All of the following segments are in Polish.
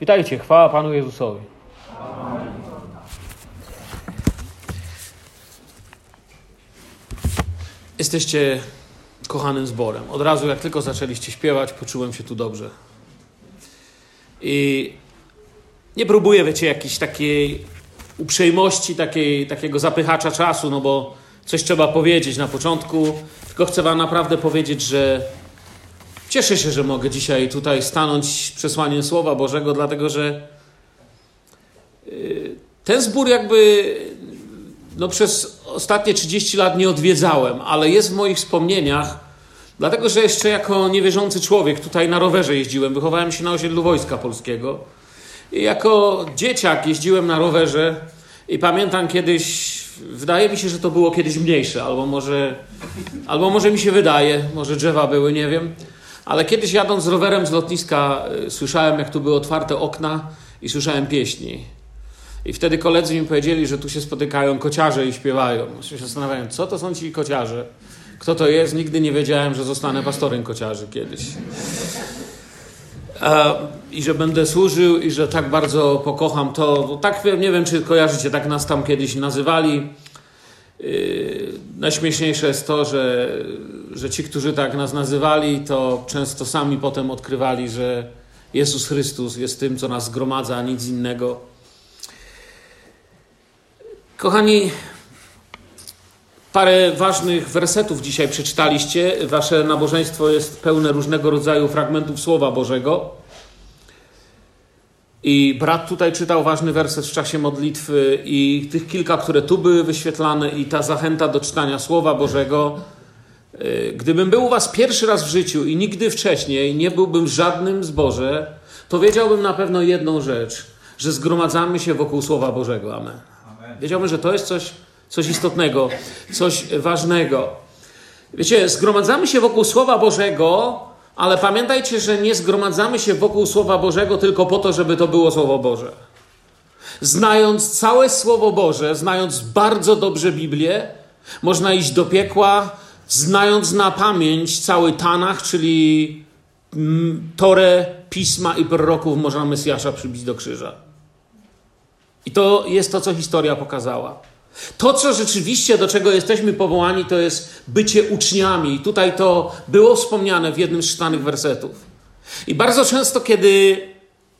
Witajcie, chwała Panu Jezusowi. Jesteście kochanym zborem. Od razu, jak tylko zaczęliście śpiewać, poczułem się tu dobrze. I nie próbuję, wiecie, jakiejś takiej uprzejmości, takiej, takiego zapychacza czasu, no bo coś trzeba powiedzieć na początku. Tylko chcę Wam naprawdę powiedzieć, że cieszę się, że mogę dzisiaj tutaj stanąć przesłaniem Słowa Bożego, dlatego że y, ten zbór jakby no przez ostatnie 30 lat nie odwiedzałem, ale jest w moich wspomnieniach, dlatego że jeszcze jako niewierzący człowiek tutaj na rowerze jeździłem. Wychowałem się na osiedlu Wojska Polskiego. I jako dzieciak jeździłem na rowerze i pamiętam kiedyś, wydaje mi się, że to było kiedyś mniejsze, albo może, albo może mi się wydaje, może drzewa były, nie wiem. Ale kiedyś jadąc rowerem z lotniska, y, słyszałem, jak tu były otwarte okna i słyszałem pieśni. I wtedy koledzy mi powiedzieli, że tu się spotykają kociarze i śpiewają. Się zastanawiałem, co to są ci kociarze? Kto to jest? Nigdy nie wiedziałem, że zostanę pastorem kociarzy kiedyś. I że będę służył i że tak bardzo pokocham to. Tak nie wiem, czy kojarzycie, tak nas tam kiedyś nazywali. Yy, najśmieszniejsze jest to, że, że ci, którzy tak nas nazywali, to często sami potem odkrywali, że Jezus Chrystus jest tym, co nas zgromadza, nic innego. Kochani, parę ważnych wersetów dzisiaj przeczytaliście. Wasze nabożeństwo jest pełne różnego rodzaju fragmentów Słowa Bożego. I brat tutaj czytał ważny werset w czasie modlitwy, i tych kilka, które tu były wyświetlane, i ta zachęta do czytania Słowa Bożego. Gdybym był u Was pierwszy raz w życiu i nigdy wcześniej nie byłbym w żadnym zborze, to wiedziałbym na pewno jedną rzecz, że zgromadzamy się wokół Słowa Bożego. Amen. Wiedziałbym, że to jest coś, coś istotnego, coś ważnego. Wiecie, zgromadzamy się wokół Słowa Bożego, ale pamiętajcie, że nie zgromadzamy się wokół Słowa Bożego tylko po to, żeby to było Słowo Boże. Znając całe Słowo Boże, znając bardzo dobrze Biblię, można iść do piekła, znając na pamięć cały Tanach, czyli Torę, Pisma i proroków, można Mesjasza przybić do krzyża. I to jest to, co historia pokazała. To, co rzeczywiście, do czego jesteśmy powołani, to jest bycie uczniami. I tutaj to było wspomniane w jednym z czytanych wersetów. I bardzo często, kiedy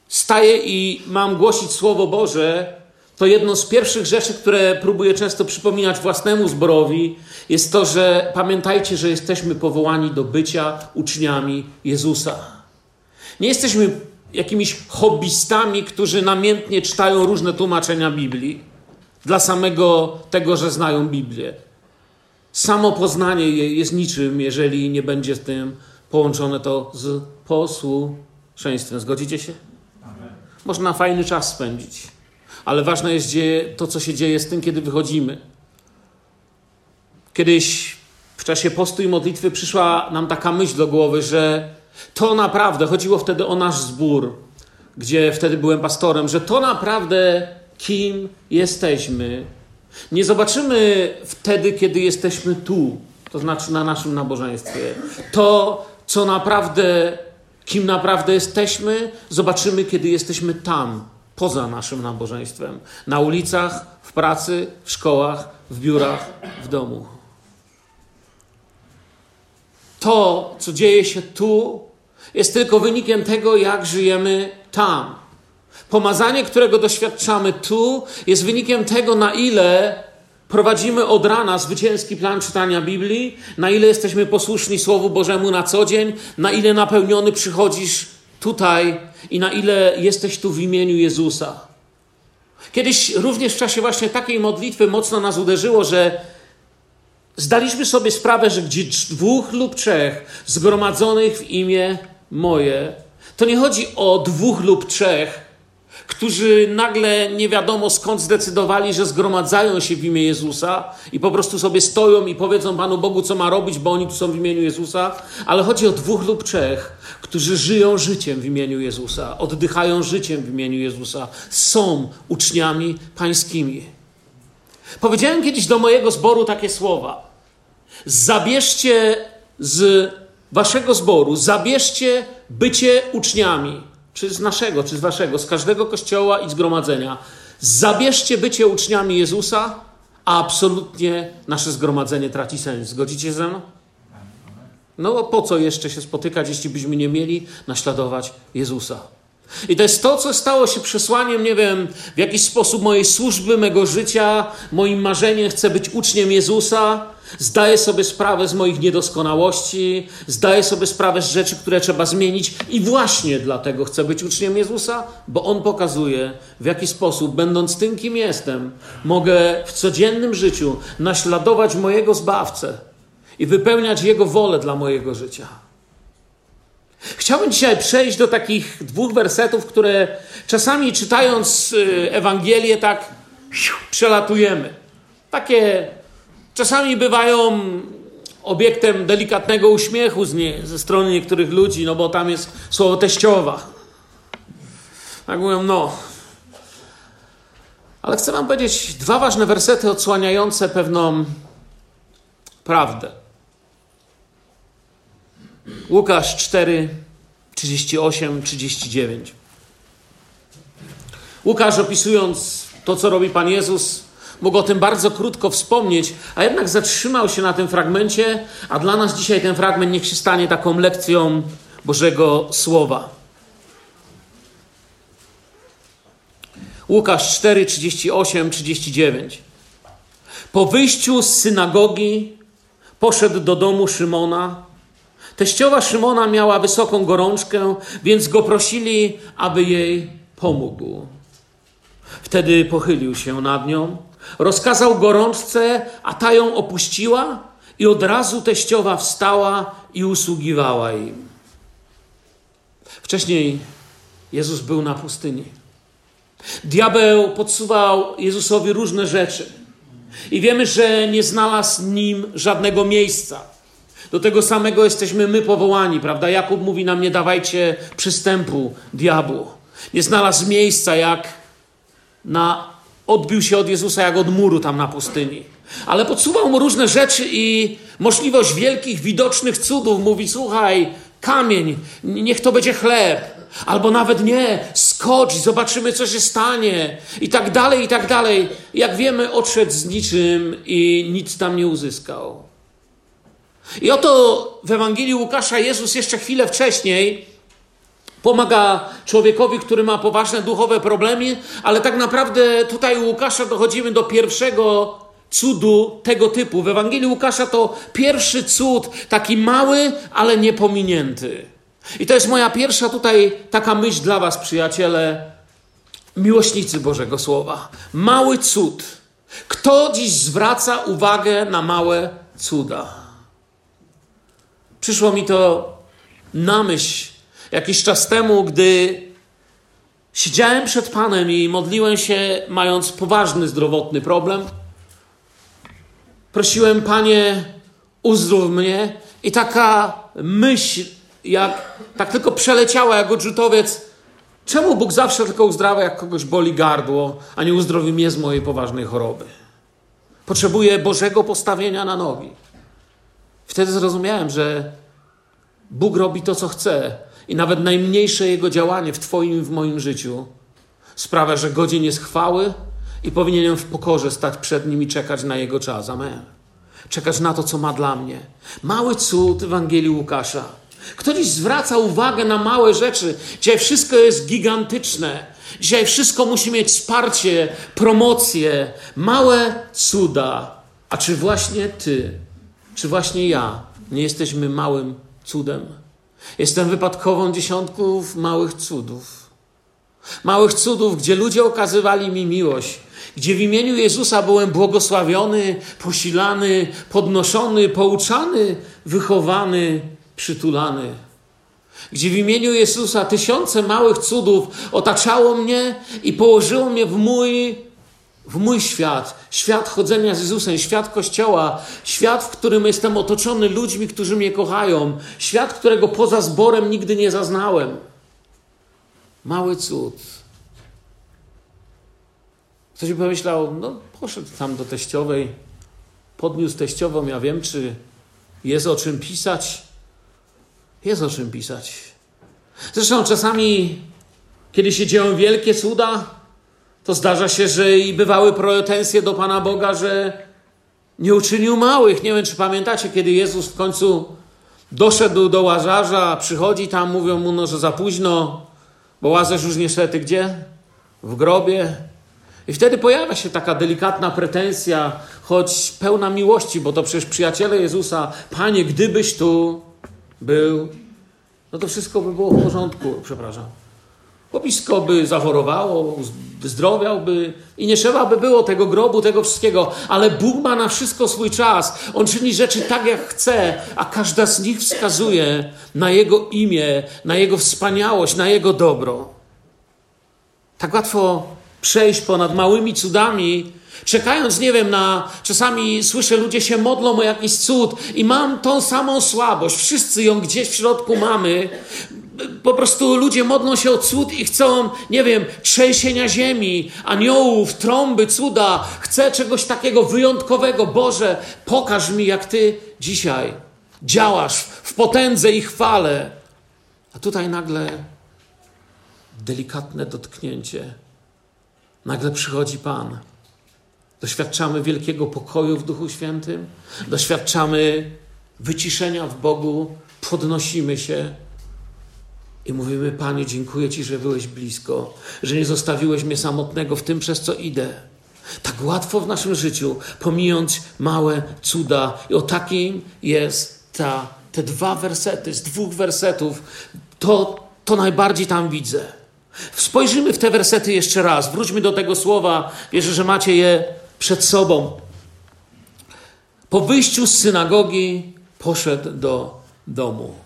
staję i mam głosić Słowo Boże, to jedną z pierwszych rzeczy, które próbuję często przypominać własnemu zborowi, jest to, że pamiętajcie, że jesteśmy powołani do bycia uczniami Jezusa. Nie jesteśmy jakimiś hobbystami, którzy namiętnie czytają różne tłumaczenia Biblii dla samego tego, że znają Biblię. Samo poznanie jest niczym, jeżeli nie będzie z tym połączone to z posłuszeństwem. Zgodzicie się? Amen. Można fajny czas spędzić, ale ważne jest to, co się dzieje z tym, kiedy wychodzimy. Kiedyś w czasie postu i modlitwy przyszła nam taka myśl do głowy, że to naprawdę, chodziło wtedy o nasz zbór, gdzie wtedy byłem pastorem, że to naprawdę kim jesteśmy, nie zobaczymy wtedy, kiedy jesteśmy tu, to znaczy na naszym nabożeństwie. To, co naprawdę, kim naprawdę jesteśmy, zobaczymy, kiedy jesteśmy tam, poza naszym nabożeństwem. Na ulicach, w pracy, w szkołach, w biurach, w domu. To, co dzieje się tu, jest tylko wynikiem tego, jak żyjemy tam. Pomazanie, którego doświadczamy tu, jest wynikiem tego, na ile prowadzimy od rana zwycięski plan czytania Biblii, na ile jesteśmy posłuszni Słowu Bożemu na co dzień, na ile napełniony przychodzisz tutaj i na ile jesteś tu w imieniu Jezusa. Kiedyś również w czasie właśnie takiej modlitwy mocno nas uderzyło, że zdaliśmy sobie sprawę, że gdzie dwóch lub trzech zgromadzonych w imię moje, to nie chodzi o dwóch lub trzech, którzy nagle nie wiadomo skąd zdecydowali, że zgromadzają się w imię Jezusa i po prostu sobie stoją i powiedzą Panu Bogu, co ma robić, bo oni tu są w imieniu Jezusa, ale chodzi o dwóch lub trzech, którzy żyją życiem w imieniu Jezusa, oddychają życiem w imieniu Jezusa, są uczniami pańskimi. Powiedziałem kiedyś do mojego zboru takie słowa. Zabierzcie z waszego zboru, zabierzcie bycie uczniami czy z naszego, czy z waszego, z każdego kościoła i zgromadzenia, zabierzcie bycie uczniami Jezusa, a absolutnie nasze zgromadzenie traci sens. Zgodzicie się ze mną? No po co jeszcze się spotykać, jeśli byśmy nie mieli naśladować Jezusa? I to jest to, co stało się przesłaniem, nie wiem, w jakiś sposób mojej służby, mego życia, moim marzeniem. Chcę być uczniem Jezusa. Zdaję sobie sprawę z moich niedoskonałości, zdaję sobie sprawę z rzeczy, które trzeba zmienić, i właśnie dlatego chcę być uczniem Jezusa, bo On pokazuje, w jaki sposób, będąc tym, kim jestem, mogę w codziennym życiu naśladować mojego zbawcę i wypełniać Jego wolę dla mojego życia. Chciałbym dzisiaj przejść do takich dwóch wersetów, które czasami czytając y, Ewangelię tak przelatujemy. Takie czasami bywają obiektem delikatnego uśmiechu ze strony niektórych ludzi, no bo tam jest słowo teściowa. Tak mówią, no. Ale chcę Wam powiedzieć dwa ważne wersety odsłaniające pewną prawdę. Łukasz 4, 38, 39. Łukasz opisując to, co robi Pan Jezus, mógł o tym bardzo krótko wspomnieć, a jednak zatrzymał się na tym fragmencie, a dla nas dzisiaj ten fragment niech się stanie taką lekcją Bożego Słowa. Łukasz 4, 38, 39. Po wyjściu z synagogi poszedł do domu Szymona Teściowa Szymona miała wysoką gorączkę, więc go prosili, aby jej pomógł. Wtedy pochylił się nad nią, rozkazał gorączce, a ta ją opuściła, i od razu teściowa wstała i usługiwała im. Wcześniej Jezus był na pustyni. Diabeł podsuwał Jezusowi różne rzeczy. I wiemy, że nie znalazł nim żadnego miejsca. Do tego samego jesteśmy my powołani, prawda? Jakub mówi nam: Nie dawajcie przystępu diabłu. Nie znalazł miejsca, jak na, odbił się od Jezusa, jak od muru tam na pustyni. Ale podsuwał mu różne rzeczy i możliwość wielkich, widocznych cudów. Mówi: Słuchaj, kamień, niech to będzie chleb. Albo nawet nie, skocz, zobaczymy, co się stanie. I tak dalej, i tak dalej. Jak wiemy, odszedł z niczym i nic tam nie uzyskał. I oto w Ewangelii Łukasza Jezus jeszcze chwilę wcześniej pomaga człowiekowi, który ma poważne duchowe problemy, ale tak naprawdę tutaj u Łukasza dochodzimy do pierwszego cudu tego typu. W Ewangelii Łukasza to pierwszy cud, taki mały, ale niepominięty. I to jest moja pierwsza tutaj taka myśl dla Was, przyjaciele, miłośnicy Bożego Słowa. Mały cud. Kto dziś zwraca uwagę na małe cuda? Przyszło mi to na myśl jakiś czas temu, gdy siedziałem przed Panem i modliłem się, mając poważny zdrowotny problem. Prosiłem, Panie, uzdrów mnie. I taka myśl, jak tak tylko przeleciała jak odrzutowiec, czemu Bóg zawsze tylko uzdrawia, jak kogoś boli gardło, a nie uzdrowi mnie z mojej poważnej choroby? Potrzebuję Bożego postawienia na nogi. Wtedy zrozumiałem, że Bóg robi to, co chce, i nawet najmniejsze Jego działanie w Twoim i w moim życiu sprawia, że godzien jest chwały i powinienem w pokorze stać przed Nim i czekać na Jego czas. Amen. Czekać na to, co ma dla mnie. Mały cud Ewangelii Łukasza. Kto dziś zwraca uwagę na małe rzeczy? Dzisiaj wszystko jest gigantyczne. Dzisiaj wszystko musi mieć wsparcie, promocję, małe cuda. A czy właśnie Ty czy właśnie ja nie jesteśmy małym cudem? Jestem wypadkową dziesiątków małych cudów. Małych cudów, gdzie ludzie okazywali mi miłość, gdzie w imieniu Jezusa byłem błogosławiony, posilany, podnoszony, pouczany, wychowany, przytulany. Gdzie w imieniu Jezusa tysiące małych cudów otaczało mnie i położyło mnie w mój w mój świat, świat chodzenia z Jezusem, świat Kościoła, świat, w którym jestem otoczony ludźmi, którzy mnie kochają, świat, którego poza zborem nigdy nie zaznałem. Mały cud. Ktoś by pomyślał, no poszedł tam do teściowej, podniósł teściową, ja wiem, czy jest o czym pisać. Jest o czym pisać. Zresztą czasami kiedy się dzieją wielkie cuda, to zdarza się, że i bywały pretensje do Pana Boga, że nie uczynił małych. Nie wiem, czy pamiętacie, kiedy Jezus w końcu doszedł do Łazarza, przychodzi tam, mówią mu, no, że za późno, bo Łazarz już niestety gdzie? W grobie. I wtedy pojawia się taka delikatna pretensja, choć pełna miłości, bo to przecież przyjaciele Jezusa, Panie, gdybyś tu był, no to wszystko by było w porządku, przepraszam. Chłopisko by zachorowało, wyzdrowiałby i nie trzeba by było tego grobu, tego wszystkiego, ale Bóg ma na wszystko swój czas. On czyni rzeczy tak, jak chce, a każda z nich wskazuje na Jego imię, na Jego wspaniałość, na Jego dobro. Tak łatwo przejść ponad małymi cudami, czekając, nie wiem, na. Czasami słyszę, ludzie się modlą o jakiś cud i mam tą samą słabość. Wszyscy ją gdzieś w środku mamy. Po prostu ludzie modlą się o cud i chcą, nie wiem, trzęsienia ziemi, aniołów, trąby, cuda. Chcę czegoś takiego wyjątkowego. Boże, pokaż mi, jak Ty dzisiaj działasz w potędze i chwale. A tutaj nagle delikatne dotknięcie. Nagle przychodzi Pan. Doświadczamy wielkiego pokoju w Duchu Świętym, doświadczamy wyciszenia w Bogu, podnosimy się i mówimy: Panie, dziękuję Ci, że byłeś blisko, że nie zostawiłeś mnie samotnego w tym, przez co idę. Tak łatwo w naszym życiu pomijać małe cuda. I o takim jest ta, te dwa wersety, z dwóch wersetów. To, to najbardziej tam widzę. Spojrzymy w te wersety jeszcze raz. Wróćmy do tego słowa. Wierzę, że macie je przed sobą. Po wyjściu z synagogi poszedł do domu.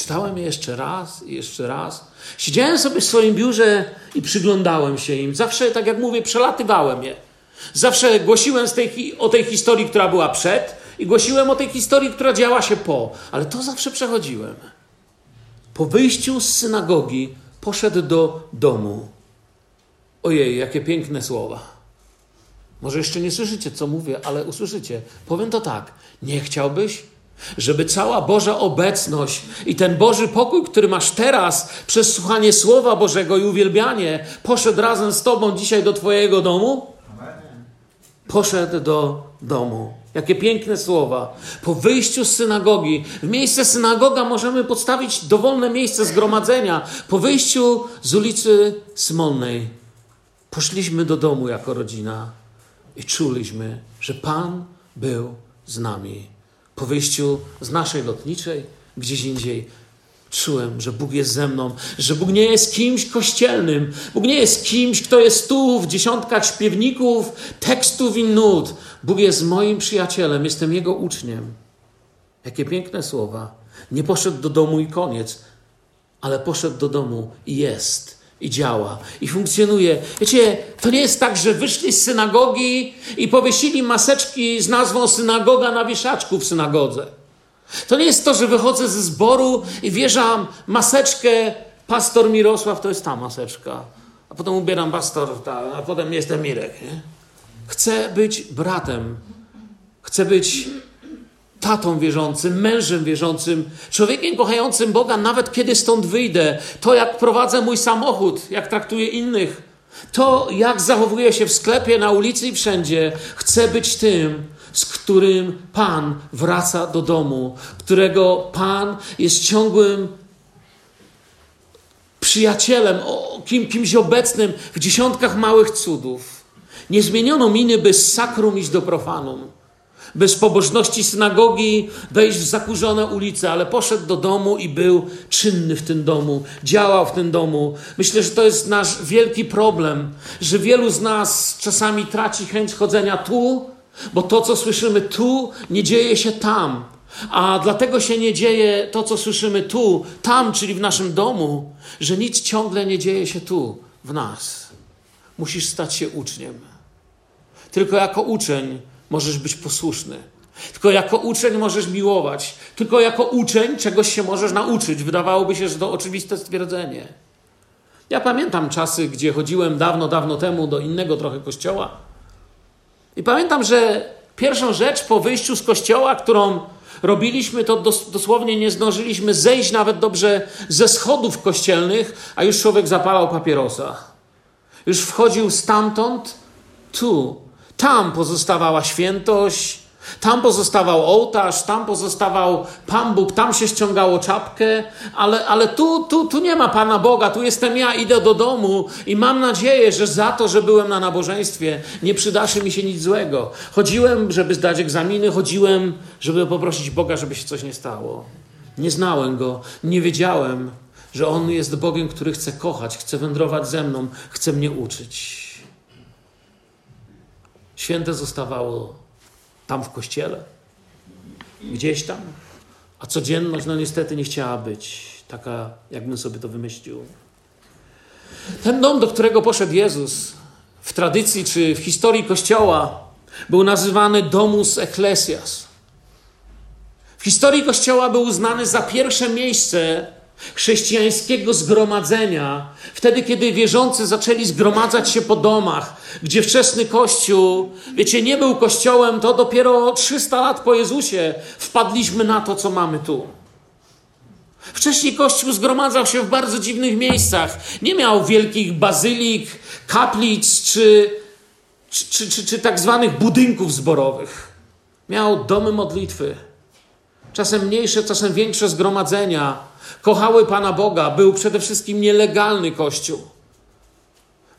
Czytałem je jeszcze raz i jeszcze raz. Siedziałem sobie w swoim biurze i przyglądałem się im. Zawsze, tak jak mówię, przelatywałem je. Zawsze głosiłem tej, o tej historii, która była przed, i głosiłem o tej historii, która działa się po. Ale to zawsze przechodziłem. Po wyjściu z synagogi poszedł do domu. Ojej, jakie piękne słowa. Może jeszcze nie słyszycie, co mówię, ale usłyszycie. Powiem to tak. Nie chciałbyś, żeby cała Boża obecność i ten Boży pokój, który masz teraz przez słuchanie Słowa Bożego i uwielbianie, poszedł razem z Tobą dzisiaj do Twojego domu? Poszedł do domu. Jakie piękne słowa. Po wyjściu z synagogi, w miejsce synagoga możemy podstawić dowolne miejsce zgromadzenia. Po wyjściu z ulicy Smolnej poszliśmy do domu jako rodzina i czuliśmy, że Pan był z nami. Po wyjściu z naszej lotniczej, gdzieś indziej, czułem, że Bóg jest ze mną, że Bóg nie jest kimś kościelnym, Bóg nie jest kimś, kto jest tu w dziesiątkach śpiewników, tekstów i nut. Bóg jest moim przyjacielem, jestem Jego uczniem. Jakie piękne słowa. Nie poszedł do domu i koniec, ale poszedł do domu i jest i działa, i funkcjonuje. Wiecie, to nie jest tak, że wyszli z synagogi i powiesili maseczki z nazwą synagoga na wieszaczku w synagodze. To nie jest to, że wychodzę ze zboru i wierzam maseczkę pastor Mirosław, to jest ta maseczka. A potem ubieram pastor, ta, a potem jestem Mirek. Nie? Chcę być bratem. Chcę być tatą wierzącym, mężem wierzącym, człowiekiem kochającym Boga, nawet kiedy stąd wyjdę. To, jak prowadzę mój samochód, jak traktuję innych, to, jak zachowuję się w sklepie, na ulicy i wszędzie. Chcę być tym, z którym Pan wraca do domu, którego Pan jest ciągłym przyjacielem, kim, kimś obecnym w dziesiątkach małych cudów. Nie zmieniono miny, by z sakrum iść do profanum bez pobożności synagogi wejść w zakurzone ulice, ale poszedł do domu i był czynny w tym domu, działał w tym domu. Myślę, że to jest nasz wielki problem, że wielu z nas czasami traci chęć chodzenia tu, bo to, co słyszymy tu, nie dzieje się tam. A dlatego się nie dzieje to, co słyszymy tu, tam, czyli w naszym domu, że nic ciągle nie dzieje się tu, w nas. Musisz stać się uczniem. Tylko jako uczeń możesz być posłuszny. Tylko jako uczeń możesz miłować. Tylko jako uczeń czegoś się możesz nauczyć. Wydawałoby się, że to oczywiste stwierdzenie. Ja pamiętam czasy, gdzie chodziłem dawno, dawno temu do innego trochę kościoła. I pamiętam, że pierwszą rzecz po wyjściu z kościoła, którą Robiliśmy to dos dosłownie, nie zdążyliśmy zejść nawet dobrze ze schodów kościelnych, a już człowiek zapalał papierosa. Już wchodził stamtąd tu. Tam pozostawała świętość, tam pozostawał ołtarz, tam pozostawał Pan Bóg, tam się ściągało czapkę, ale, ale tu, tu, tu nie ma Pana Boga, tu jestem ja, idę do domu i mam nadzieję, że za to, że byłem na nabożeństwie, nie przydaszy mi się nic złego. Chodziłem, żeby zdać egzaminy, chodziłem, żeby poprosić Boga, żeby się coś nie stało. Nie znałem Go, nie wiedziałem, że On jest Bogiem, który chce kochać, chce wędrować ze mną, chce mnie uczyć. Święte zostawało tam w kościele, gdzieś tam, a codzienność, no niestety nie chciała być taka, jakbym sobie to wymyślił. Ten dom, do którego poszedł Jezus, w tradycji czy w historii Kościoła, był nazywany Domus Ecclesias. W historii Kościoła był uznany za pierwsze miejsce chrześcijańskiego zgromadzenia, wtedy kiedy wierzący zaczęli zgromadzać się po domach, gdzie wczesny Kościół, wiecie, nie był Kościołem, to dopiero 300 lat po Jezusie wpadliśmy na to, co mamy tu. Wcześniej Kościół zgromadzał się w bardzo dziwnych miejscach. Nie miał wielkich bazylik, kaplic czy, czy, czy, czy, czy tak zwanych budynków zborowych. Miał domy modlitwy. Czasem mniejsze, czasem większe zgromadzenia kochały Pana Boga, był przede wszystkim nielegalny Kościół.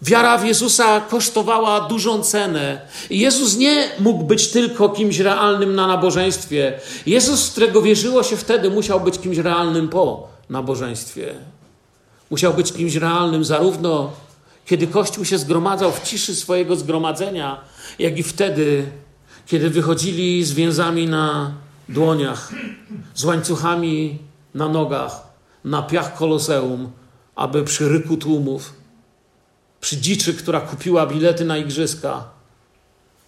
Wiara w Jezusa kosztowała dużą cenę. Jezus nie mógł być tylko kimś realnym na nabożeństwie. Jezus, którego wierzyło się wtedy, musiał być kimś realnym po nabożeństwie. Musiał być kimś realnym zarówno kiedy Kościół się zgromadzał w ciszy swojego zgromadzenia, jak i wtedy, kiedy wychodzili z więzami na dłoniach, z łańcuchami na nogach, na piach koloseum, aby przy ryku tłumów, przy dziczy, która kupiła bilety na igrzyska,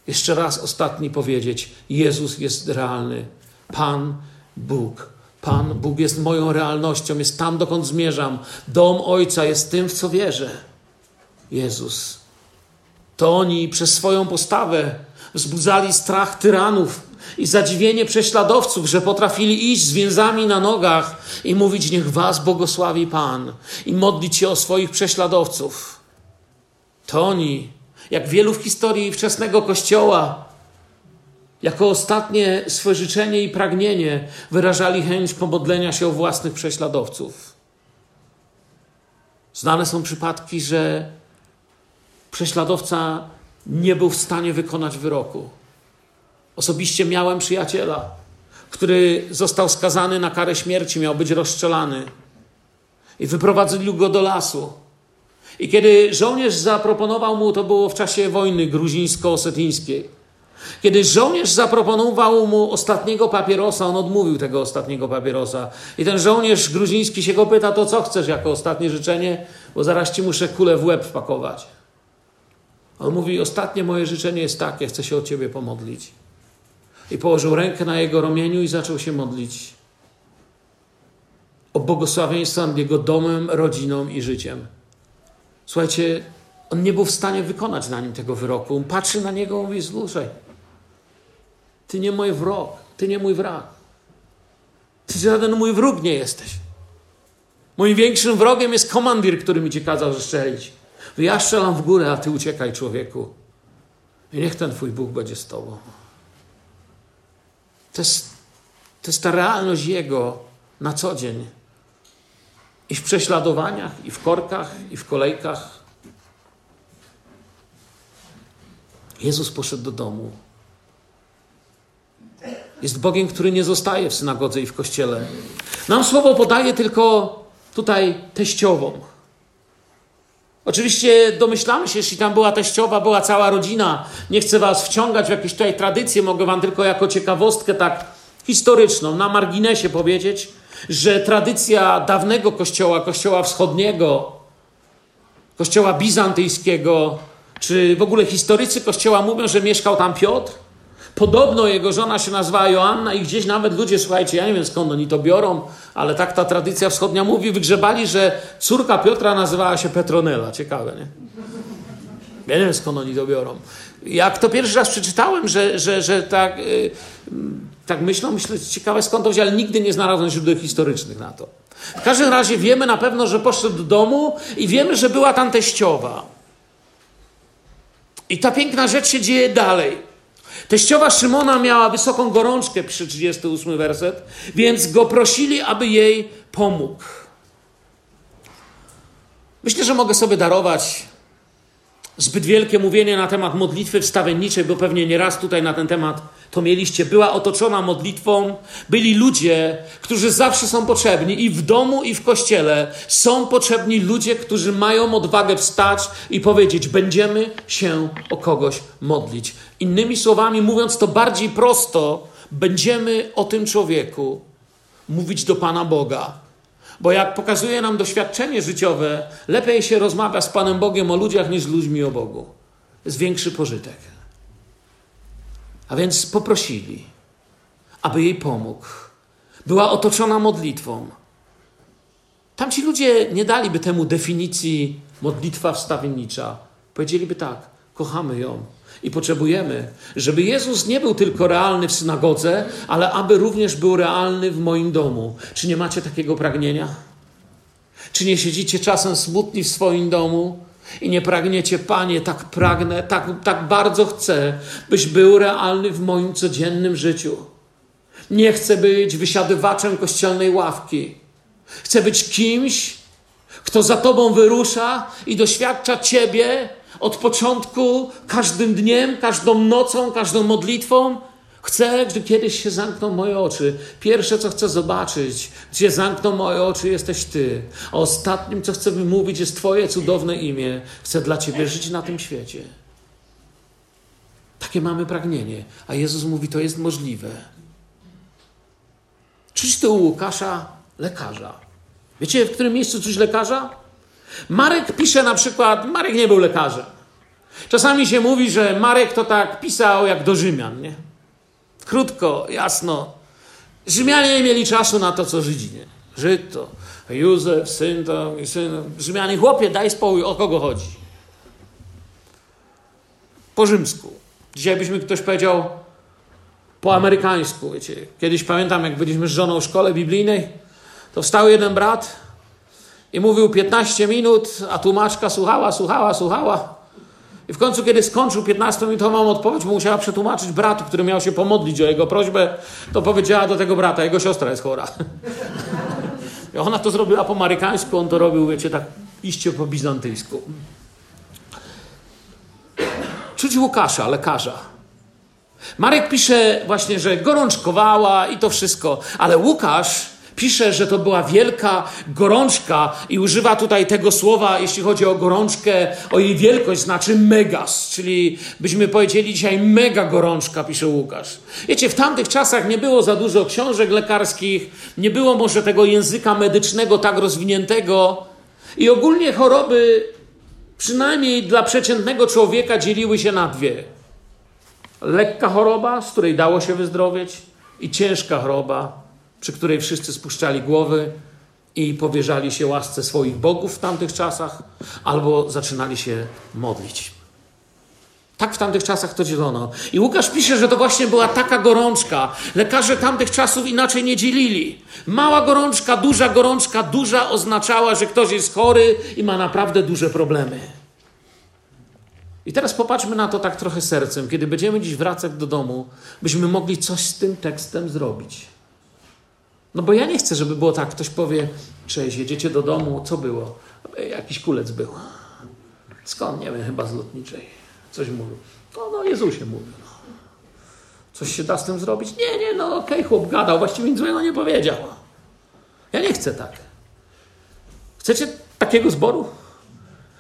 jeszcze raz ostatni powiedzieć: Jezus jest realny. Pan Bóg. Pan Bóg jest moją realnością, jest tam, dokąd zmierzam. Dom Ojca jest tym, w co wierzę. Jezus. To oni przez swoją postawę wzbudzali strach tyranów, i zadziwienie prześladowców, że potrafili iść z więzami na nogach i mówić: Niech Was błogosławi Pan, i modlić się o swoich prześladowców. To oni, jak wielu w historii wczesnego Kościoła, jako ostatnie swe życzenie i pragnienie wyrażali chęć pomodlenia się o własnych prześladowców. Znane są przypadki, że prześladowca nie był w stanie wykonać wyroku. Osobiście miałem przyjaciela, który został skazany na karę śmierci, miał być rozstrzelany. I wyprowadzili go do lasu. I kiedy żołnierz zaproponował mu, to było w czasie wojny gruzińsko-osetyńskiej, kiedy żołnierz zaproponował mu ostatniego papierosa, on odmówił tego ostatniego papierosa. I ten żołnierz gruziński się go pyta, to co chcesz jako ostatnie życzenie, bo zaraz ci muszę kulę w łeb wpakować. On mówi, ostatnie moje życzenie jest takie, chcę się o ciebie pomodlić i położył rękę na jego ramieniu i zaczął się modlić o błogosławieństwo nad jego domem, rodziną i życiem. Słuchajcie, on nie był w stanie wykonać na nim tego wyroku. On patrzy na niego i mówi: Słuchaj, ty nie mój wrog, ty nie mój wrak. Ty żaden mój wróg nie jesteś. Moim większym wrogiem jest komandir, który mi cię kazał zestrzelić. Ja strzelam w górę, a ty uciekaj, człowieku. I niech ten twój Bóg będzie z tobą. To jest, to jest ta realność Jego na co dzień. I w prześladowaniach, i w korkach, i w kolejkach. Jezus poszedł do domu. Jest Bogiem, który nie zostaje w synagodze i w kościele. Nam słowo podaje tylko tutaj teściową. Oczywiście domyślamy się, jeśli tam była teściowa, była cała rodzina. Nie chcę was wciągać w jakieś tutaj tradycje, mogę wam tylko jako ciekawostkę tak historyczną, na marginesie powiedzieć, że tradycja dawnego kościoła, kościoła wschodniego, kościoła bizantyjskiego, czy w ogóle historycy kościoła mówią, że mieszkał tam Piotr. Podobno jego żona się nazywała Joanna i gdzieś nawet ludzie, słuchajcie, ja nie wiem skąd oni to biorą, ale tak ta tradycja wschodnia mówi, wygrzebali, że córka Piotra nazywała się Petronela. Ciekawe, nie? Ja nie wiem skąd oni to biorą. Jak to pierwszy raz przeczytałem, że, że, że tak, yy, tak myślą, myślę, ciekawe skąd to wziąć, ale nigdy nie znalazłem źródeł historycznych na to. W każdym razie wiemy na pewno, że poszedł do domu i wiemy, że była tam teściowa. I ta piękna rzecz się dzieje dalej. Teściowa Szymona miała wysoką gorączkę, przy 38 werset, więc go prosili, aby jej pomógł. Myślę, że mogę sobie darować zbyt wielkie mówienie na temat modlitwy wstawienniczej, bo pewnie nieraz tutaj na ten temat to mieliście. Była otoczona modlitwą, byli ludzie, którzy zawsze są potrzebni i w domu, i w kościele są potrzebni ludzie, którzy mają odwagę wstać i powiedzieć: Będziemy się o kogoś modlić. Innymi słowami, mówiąc to bardziej prosto, będziemy o tym człowieku mówić do Pana Boga. Bo jak pokazuje nam doświadczenie życiowe, lepiej się rozmawia z Panem Bogiem o ludziach niż z ludźmi o Bogu. Jest większy pożytek. A więc poprosili, aby jej pomógł. Była otoczona modlitwą. Tamci ludzie nie daliby temu definicji modlitwa wstawiennicza. Powiedzieliby tak: kochamy ją i potrzebujemy, żeby Jezus nie był tylko realny w synagodze, ale aby również był realny w moim domu. Czy nie macie takiego pragnienia? Czy nie siedzicie czasem smutni w swoim domu i nie pragniecie, Panie, tak pragnę, tak, tak bardzo chcę, byś był realny w moim codziennym życiu. Nie chcę być wysiadywaczem kościelnej ławki. Chcę być kimś, kto za Tobą wyrusza i doświadcza Ciebie od początku, każdym dniem, każdą nocą, każdą modlitwą. Chcę, gdy kiedyś się zamkną moje oczy. Pierwsze, co chcę zobaczyć, gdzie zamkną moje oczy, jesteś Ty. A ostatnim, co chcę wymówić, jest Twoje cudowne imię. Chcę dla Ciebie żyć na tym świecie. Takie mamy pragnienie. A Jezus mówi, to jest możliwe. Czyś to u Łukasza lekarza. Wiecie, w którym miejscu coś lekarza? Marek pisze na przykład, Marek nie był lekarzem. Czasami się mówi, że Marek to tak pisał jak do Rzymian, nie? Krótko, jasno. Rzymianie nie mieli czasu na to, co Żydzi, nie? Żyd Józef, syn to i syn. Rzymianie, chłopie, daj spokój, o kogo chodzi? Po rzymsku. Dzisiaj byśmy ktoś powiedział po amerykańsku, wiecie. Kiedyś pamiętam, jak byliśmy z żoną w szkole biblijnej, to wstał jeden brat i mówił 15 minut, a tłumaczka słuchała, słuchała, słuchała. I w końcu, kiedy skończył 15-minutową odpowiedź, musiała przetłumaczyć bratu, który miał się pomodlić o jego prośbę, to powiedziała do tego brata, jego siostra jest chora. I ona to zrobiła po marykańsku, on to robił, wiecie, tak iście po bizantyjsku. Czuć Łukasza, lekarza. Marek pisze właśnie, że gorączkowała i to wszystko, ale Łukasz Pisze, że to była wielka gorączka i używa tutaj tego słowa, jeśli chodzi o gorączkę, o jej wielkość, znaczy megas, czyli byśmy powiedzieli dzisiaj mega gorączka, pisze Łukasz. Wiecie, w tamtych czasach nie było za dużo książek lekarskich, nie było może tego języka medycznego tak rozwiniętego i ogólnie choroby, przynajmniej dla przeciętnego człowieka, dzieliły się na dwie. Lekka choroba, z której dało się wyzdrowieć i ciężka choroba, przy której wszyscy spuszczali głowy i powierzali się łasce swoich bogów w tamtych czasach, albo zaczynali się modlić. Tak w tamtych czasach to dzielono. I Łukasz pisze, że to właśnie była taka gorączka. Lekarze tamtych czasów inaczej nie dzielili. Mała gorączka, duża gorączka, duża oznaczała, że ktoś jest chory i ma naprawdę duże problemy. I teraz popatrzmy na to tak trochę sercem. Kiedy będziemy dziś wracać do domu, byśmy mogli coś z tym tekstem zrobić. No bo ja nie chcę, żeby było tak, ktoś powie, cześć, jedziecie do domu, co było? Jakiś kulec był. Skąd? Nie wiem, chyba z lotniczej. Coś mówił. No, no Jezusie mówił. No. Coś się da z tym zrobić? Nie, nie, no okej, okay, chłop gadał, właściwie nic złego nie powiedział. Ja nie chcę tak. Chcecie takiego zboru?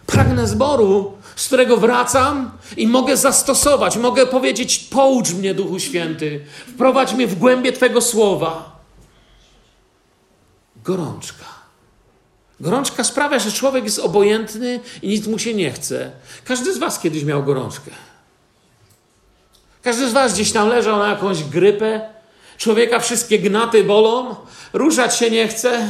Pragnę zboru, z którego wracam i mogę zastosować, mogę powiedzieć: poucz mnie, Duchu Święty, wprowadź mnie w głębie Twego słowa gorączka. Gorączka sprawia, że człowiek jest obojętny i nic mu się nie chce. Każdy z Was kiedyś miał gorączkę. Każdy z Was gdzieś tam leżał na jakąś grypę. Człowieka wszystkie gnaty bolą, ruszać się nie chce.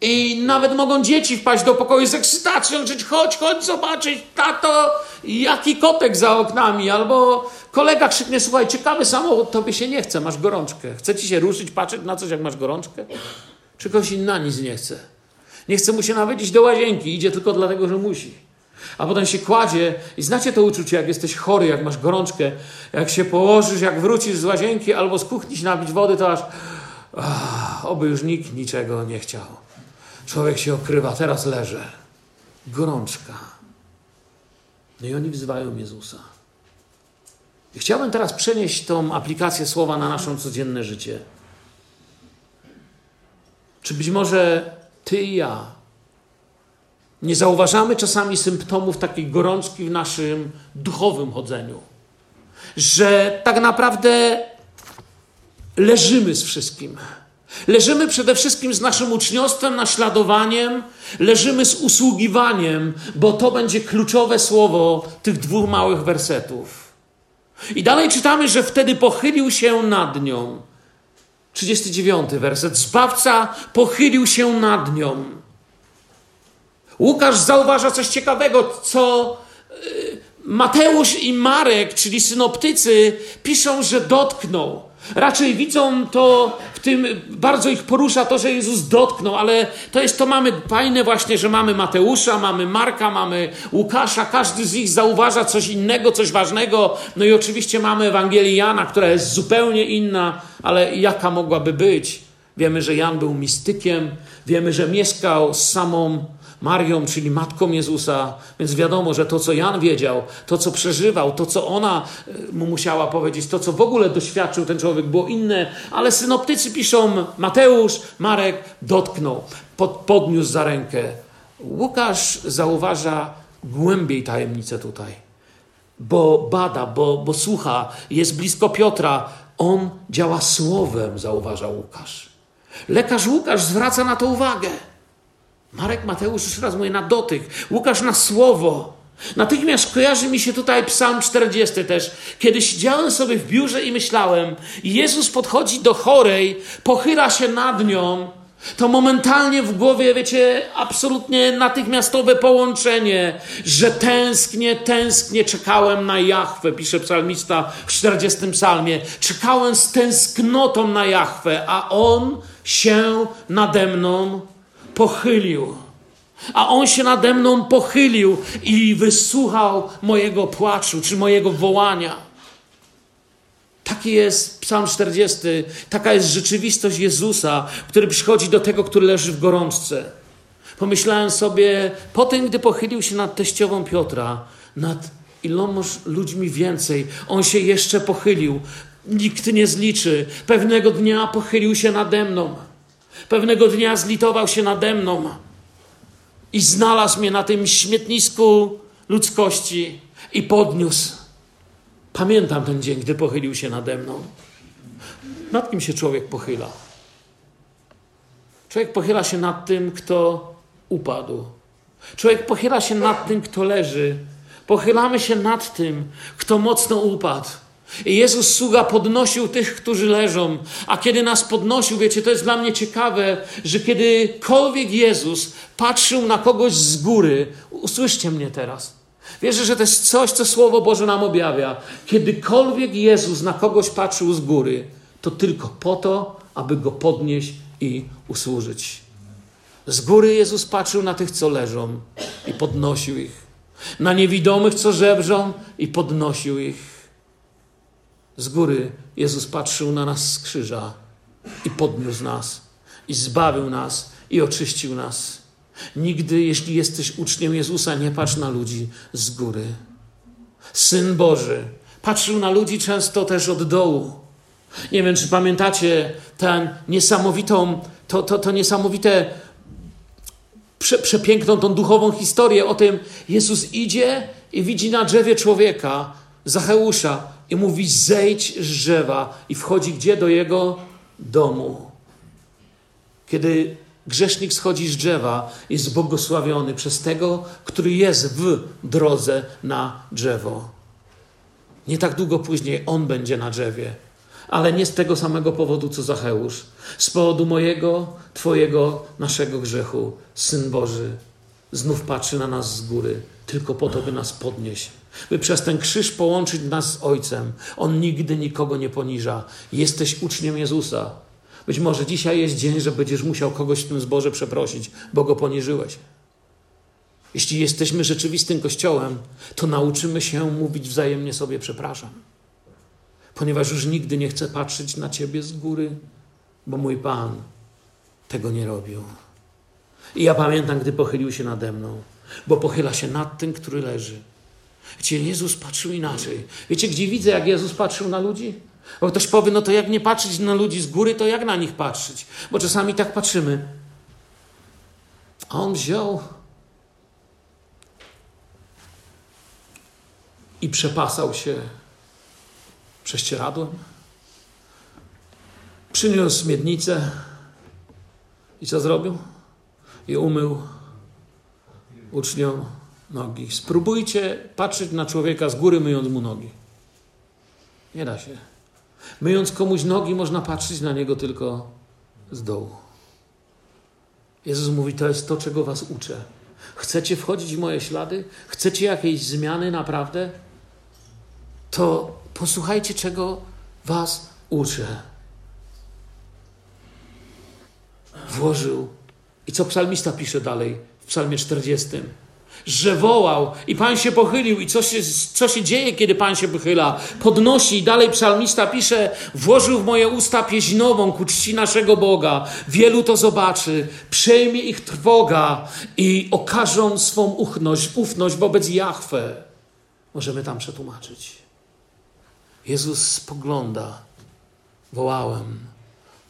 I nawet mogą dzieci wpaść do pokoju z ekscytacją, krzyczeć chodź, chodź zobaczyć, tato, jaki kotek za oknami. Albo kolega krzyknie, słuchaj, ciekawy samochód, tobie się nie chce, masz gorączkę. Chce ci się ruszyć, patrzeć na coś, jak masz gorączkę? Czy ktoś inna nic nie chce? Nie chce mu się nawet iść do łazienki, idzie tylko dlatego, że musi. A potem się kładzie i znacie to uczucie, jak jesteś chory, jak masz gorączkę, jak się położysz, jak wrócisz z łazienki albo z kuchni się napić wody, to aż ach, oby już nikt niczego nie chciał. Człowiek się okrywa, teraz leży. Gorączka. No i oni wzywają Jezusa. I chciałbym teraz przenieść tą aplikację słowa na naszą codzienne życie. Czy być może ty i ja nie zauważamy czasami symptomów takiej gorączki w naszym duchowym chodzeniu? Że tak naprawdę leżymy z wszystkim. Leżymy przede wszystkim z naszym uczniostwem, naśladowaniem, leżymy z usługiwaniem, bo to będzie kluczowe słowo tych dwóch małych wersetów. I dalej czytamy, że wtedy pochylił się nad nią. 39 werset. Zbawca pochylił się nad nią. Łukasz zauważa coś ciekawego, co y, Mateusz i Marek, czyli synoptycy, piszą, że dotknął. Raczej widzą to, w tym bardzo ich porusza to, że Jezus dotknął, ale to jest to mamy fajne właśnie, że mamy Mateusza, mamy Marka, mamy Łukasza, każdy z nich zauważa coś innego, coś ważnego. No i oczywiście mamy Ewangelię Jana, która jest zupełnie inna, ale jaka mogłaby być? Wiemy, że Jan był mistykiem, wiemy, że mieszkał z samą Marią, czyli matką Jezusa, więc wiadomo, że to, co Jan wiedział, to, co przeżywał, to, co ona e, mu musiała powiedzieć, to, co w ogóle doświadczył ten człowiek, było inne, ale synoptycy piszą, Mateusz, Marek dotknął, pod, podniósł za rękę. Łukasz zauważa głębiej tajemnicę tutaj, bo bada, bo, bo słucha, jest blisko Piotra. On działa słowem, zauważa Łukasz. Lekarz Łukasz zwraca na to uwagę. Marek, Mateusz już raz mówię na dotyk, Łukasz na słowo. Natychmiast kojarzy mi się tutaj Psalm 40 też, kiedy siedziałem sobie w biurze i myślałem, Jezus podchodzi do chorej, pochyla się nad nią, to momentalnie w głowie, wiecie, absolutnie natychmiastowe połączenie, że tęsknie, tęsknie czekałem na Jachwę, pisze psalmista w 40 psalmie. Czekałem z tęsknotą na Jachwę, a On się nade mną pochylił. A on się nade mną pochylił i wysłuchał mojego płaczu czy mojego wołania. Taki jest Psalm 40, taka jest rzeczywistość Jezusa, który przychodzi do tego, który leży w gorączce. Pomyślałem sobie, potem, gdy pochylił się nad teściową Piotra, nad ilomoż ludźmi więcej, on się jeszcze pochylił. Nikt nie zliczy. Pewnego dnia pochylił się nade mną. Pewnego dnia zlitował się nade mną i znalazł mnie na tym śmietnisku ludzkości i podniósł. Pamiętam ten dzień, gdy pochylił się nade mną. Nad kim się człowiek pochyla? Człowiek pochyla się nad tym, kto upadł. Człowiek pochyla się nad tym, kto leży. Pochylamy się nad tym, kto mocno upadł. I Jezus sługa podnosił tych, którzy leżą. A kiedy nas podnosił, wiecie, to jest dla mnie ciekawe, że kiedykolwiek Jezus patrzył na kogoś z góry, usłyszcie mnie teraz. Wierzę, że to jest coś, co Słowo Boże nam objawia. Kiedykolwiek Jezus na kogoś patrzył z góry, to tylko po to, aby go podnieść i usłużyć. Z góry Jezus patrzył na tych, co leżą i podnosił ich. Na niewidomych, co żebrzą i podnosił ich z góry Jezus patrzył na nas z krzyża i podniósł nas, i zbawił nas, i oczyścił nas. Nigdy, jeśli jesteś uczniem Jezusa, nie patrz na ludzi z góry. Syn Boży patrzył na ludzi często też od dołu. Nie wiem, czy pamiętacie tę niesamowitą, to, to, to niesamowite, prze, przepiękną, tą duchową historię o tym, Jezus idzie i widzi na drzewie człowieka, Zacheusza, i mówi: zejdź z drzewa, i wchodzi gdzie? Do jego domu. Kiedy grzesznik schodzi z drzewa, jest błogosławiony przez tego, który jest w drodze na drzewo. Nie tak długo później on będzie na drzewie, ale nie z tego samego powodu, co Zacheusz. Z powodu mojego, Twojego, naszego grzechu, Syn Boży znów patrzy na nas z góry, tylko po to, by nas podnieść. By przez ten krzyż połączyć nas z Ojcem. On nigdy nikogo nie poniża. Jesteś uczniem Jezusa. Być może dzisiaj jest dzień, że będziesz musiał kogoś w tym zborze przeprosić, bo go poniżyłeś. Jeśli jesteśmy rzeczywistym kościołem, to nauczymy się mówić wzajemnie sobie przepraszam. Ponieważ już nigdy nie chcę patrzeć na Ciebie z góry, bo mój Pan tego nie robił. I ja pamiętam, gdy pochylił się nade mną, bo pochyla się nad tym, który leży. Wiecie, Jezus patrzył inaczej. Wiecie, gdzie widzę, jak Jezus patrzył na ludzi? Bo ktoś powie, no to jak nie patrzeć na ludzi z góry, to jak na nich patrzeć? Bo czasami tak patrzymy. On wziął i przepasał się prześcieradłem. Przyniósł miednicę i co zrobił? I umył uczniom nogi. Spróbujcie patrzeć na człowieka z góry, myjąc mu nogi. Nie da się. Myjąc komuś nogi, można patrzeć na niego tylko z dołu. Jezus mówi: To jest to, czego was uczę. Chcecie wchodzić w moje ślady? Chcecie jakiejś zmiany naprawdę? To posłuchajcie, czego was uczę. Włożył. I co psalmista pisze dalej w psalmie 40? że wołał i Pan się pochylił. I co się, co się dzieje, kiedy Pan się pochyla? Podnosi i dalej psalmista pisze, włożył w moje usta pieśń nową ku czci naszego Boga. Wielu to zobaczy, przejmie ich trwoga i okażą swą ufność, ufność wobec Jahwe. Możemy tam przetłumaczyć. Jezus spogląda. Wołałem,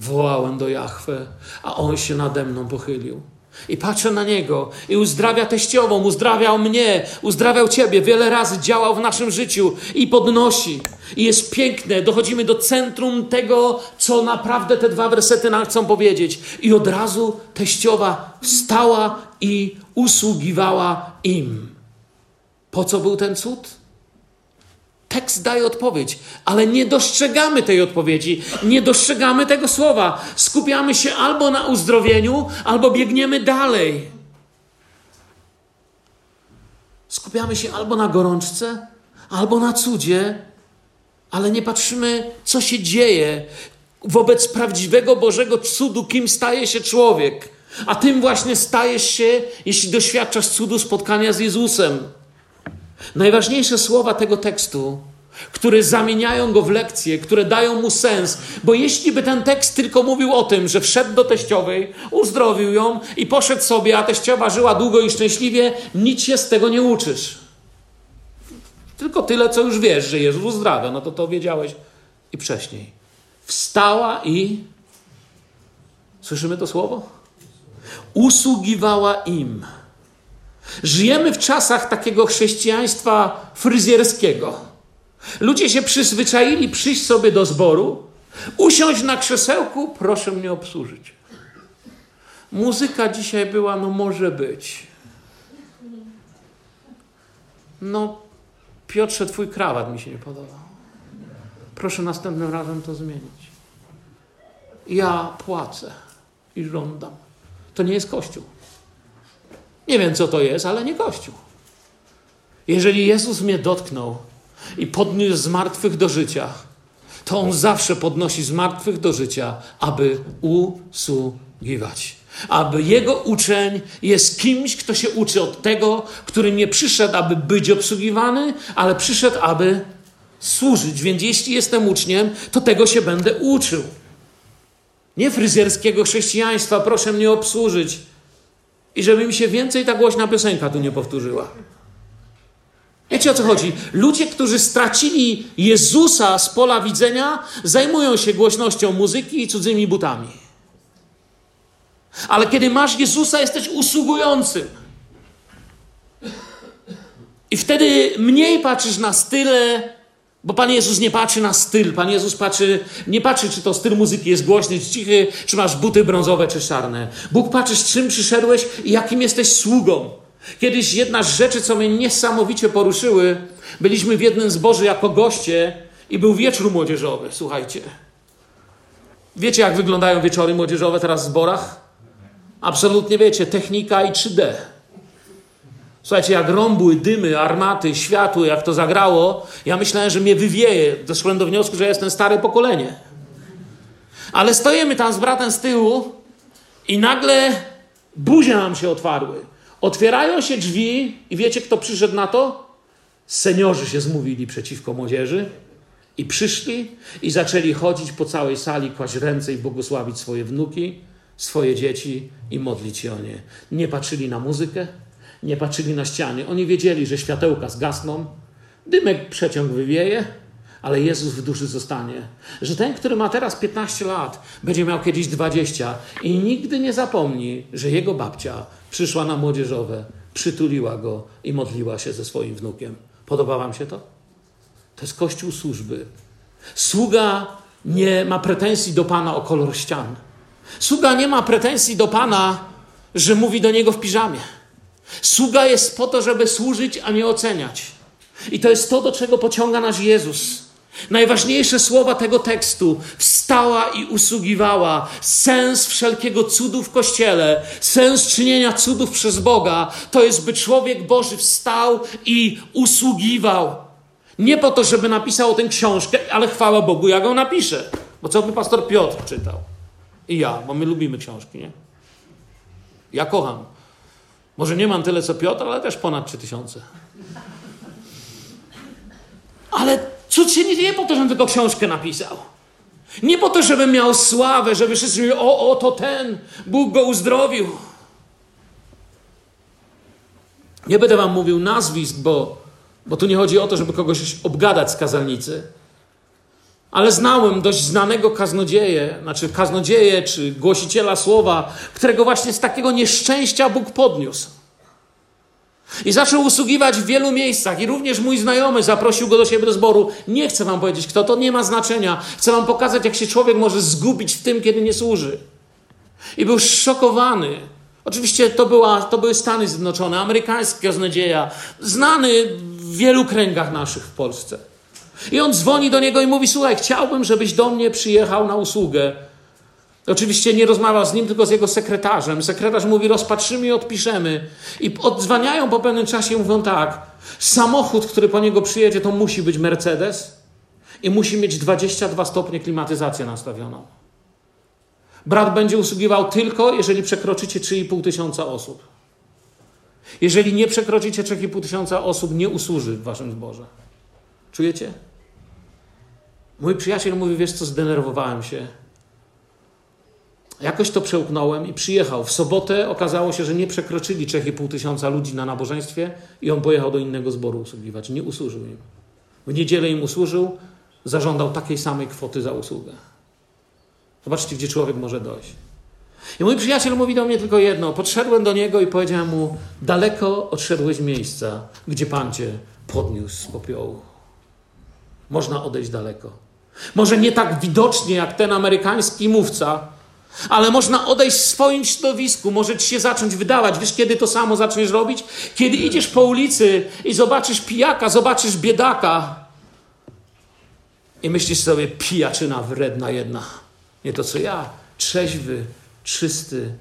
wołałem do Jahwe, a On się nade mną pochylił. I patrzę na niego i uzdrawia teściową, uzdrawiał mnie, uzdrawiał ciebie, wiele razy działał w naszym życiu i podnosi. I jest piękne, dochodzimy do centrum tego, co naprawdę te dwa wersety nam chcą powiedzieć. I od razu teściowa wstała i usługiwała im. Po co był ten cud? Tekst daje odpowiedź, ale nie dostrzegamy tej odpowiedzi, nie dostrzegamy tego słowa. Skupiamy się albo na uzdrowieniu, albo biegniemy dalej. Skupiamy się albo na gorączce, albo na cudzie, ale nie patrzymy, co się dzieje wobec prawdziwego Bożego cudu, kim staje się człowiek. A tym właśnie stajesz się, jeśli doświadczasz cudu spotkania z Jezusem. Najważniejsze słowa tego tekstu, które zamieniają go w lekcje, które dają mu sens, bo jeśli by ten tekst tylko mówił o tym, że wszedł do teściowej, uzdrowił ją i poszedł sobie, a teściowa żyła długo i szczęśliwie, nic się z tego nie uczysz. Tylko tyle, co już wiesz, że Jezus uzdrawia, no to to wiedziałeś i wcześniej. Wstała i słyszymy to słowo? Usługiwała im. Żyjemy w czasach takiego chrześcijaństwa fryzjerskiego. Ludzie się przyzwyczaili przyjść sobie do zboru, usiąść na krzesełku, proszę mnie obsłużyć. Muzyka dzisiaj była, no może być. No, Piotrze, twój krawat mi się nie podobał. Proszę następnym razem to zmienić. Ja płacę i żądam. To nie jest Kościół. Nie wiem, co to jest, ale nie Kościół. Jeżeli Jezus mnie dotknął i podniósł z martwych do życia, to On zawsze podnosi z martwych do życia, aby usługiwać. Aby Jego uczeń jest kimś, kto się uczy od tego, który nie przyszedł, aby być obsługiwany, ale przyszedł, aby służyć. Więc jeśli jestem uczniem, to tego się będę uczył. Nie fryzjerskiego chrześcijaństwa, proszę mnie obsłużyć, i żeby mi się więcej ta głośna piosenka tu nie powtórzyła. Wiecie o co chodzi? Ludzie, którzy stracili Jezusa z pola widzenia, zajmują się głośnością muzyki i cudzymi butami. Ale kiedy masz Jezusa, jesteś usługującym. I wtedy mniej patrzysz na style, bo Pan Jezus nie patrzy na styl. Pan Jezus patrzy, nie patrzy, czy to styl muzyki jest głośny, czy cichy, czy masz buty brązowe, czy czarne. Bóg patrzy, z czym przyszedłeś i jakim jesteś sługą. Kiedyś jedna z rzeczy, co mnie niesamowicie poruszyły, byliśmy w jednym zborze jako goście i był wieczór młodzieżowy, słuchajcie. Wiecie, jak wyglądają wieczory młodzieżowe teraz w zborach? Absolutnie wiecie, technika i 3D. Słuchajcie, jak rąbły, dymy, armaty, światło, jak to zagrało, ja myślałem, że mnie wywieje. Doszłem do wniosku, że jestem stare pokolenie. Ale stoimy tam z bratem z tyłu i nagle buzie nam się otwarły. Otwierają się drzwi i wiecie, kto przyszedł na to? Seniorzy się zmówili przeciwko młodzieży i przyszli i zaczęli chodzić po całej sali, kłaść ręce i błogosławić swoje wnuki, swoje dzieci i modlić się o nie. Nie patrzyli na muzykę, nie patrzyli na ściany. Oni wiedzieli, że światełka zgasną, dymek przeciąg wywieje, ale Jezus w duszy zostanie. Że ten, który ma teraz 15 lat, będzie miał kiedyś 20 i nigdy nie zapomni, że jego babcia przyszła na młodzieżowe, przytuliła go i modliła się ze swoim wnukiem. Podoba Wam się to? To jest kościół służby. Sługa nie ma pretensji do Pana o kolor ścian. Sługa nie ma pretensji do Pana, że mówi do niego w piżamie. Sługa jest po to, żeby służyć, a nie oceniać. I to jest to, do czego pociąga nas Jezus. Najważniejsze słowa tego tekstu wstała i usługiwała. Sens wszelkiego cudu w kościele, sens czynienia cudów przez Boga, to jest, by człowiek Boży wstał i usługiwał. Nie po to, żeby napisał o książkę, ale chwała Bogu, ja go napiszę. Bo co by pastor Piotr czytał? I ja, bo my lubimy książki, nie? Ja kocham. Może nie mam tyle co Piotr, ale też ponad 3000. Ale cud się nie dzieje po to, żebym tylko książkę napisał. Nie po to, żebym miał sławę, żeby wszyscy mówili, o, o, to ten, Bóg go uzdrowił. Nie będę wam mówił nazwisk, bo, bo tu nie chodzi o to, żeby kogoś obgadać z kazalnicy. Ale znałem dość znanego kaznodzieję, znaczy kaznodzieję czy głosiciela słowa, którego właśnie z takiego nieszczęścia Bóg podniósł. I zaczął usługiwać w wielu miejscach. I również mój znajomy zaprosił go do siebie do zboru. Nie chcę wam powiedzieć kto, to nie ma znaczenia. Chcę wam pokazać, jak się człowiek może zgubić w tym, kiedy nie służy. I był szokowany. Oczywiście to, była, to były Stany Zjednoczone, amerykański kaznodzieja, znany w wielu kręgach naszych w Polsce. I on dzwoni do niego i mówi: Słuchaj, chciałbym, żebyś do mnie przyjechał na usługę. Oczywiście nie rozmawiał z nim, tylko z jego sekretarzem. Sekretarz mówi: Rozpatrzymy i odpiszemy. I odzwaniają po pewnym czasie i mówią tak: Samochód, który po niego przyjedzie, to musi być Mercedes i musi mieć 22 stopnie klimatyzację nastawioną. Brat będzie usługiwał tylko, jeżeli przekroczycie 3,5 tysiąca osób. Jeżeli nie przekroczycie 3,5 tysiąca osób, nie usłuży w waszym zborze. Czujecie? Mój przyjaciel mówi, wiesz co, zdenerwowałem się. Jakoś to przełknąłem i przyjechał. W sobotę okazało się, że nie przekroczyli 3,5 tysiąca ludzi na nabożeństwie i on pojechał do innego zboru usługiwać. Nie usłużył im. W niedzielę im usłużył, zażądał takiej samej kwoty za usługę. Zobaczcie, gdzie człowiek może dojść. I mój przyjaciel mówi do mnie tylko jedno. Podszedłem do niego i powiedziałem mu: Daleko odszedłeś miejsca, gdzie Pan cię podniósł z popiołu. Można odejść daleko. Może nie tak widocznie jak ten amerykański mówca, ale można odejść w swoim środowisku, może ci się zacząć wydawać. Wiesz, kiedy to samo zaczniesz robić? Kiedy idziesz po ulicy i zobaczysz pijaka, zobaczysz biedaka i myślisz sobie, pijaczyna wredna jedna. Nie to co ja, trzeźwy, czysty.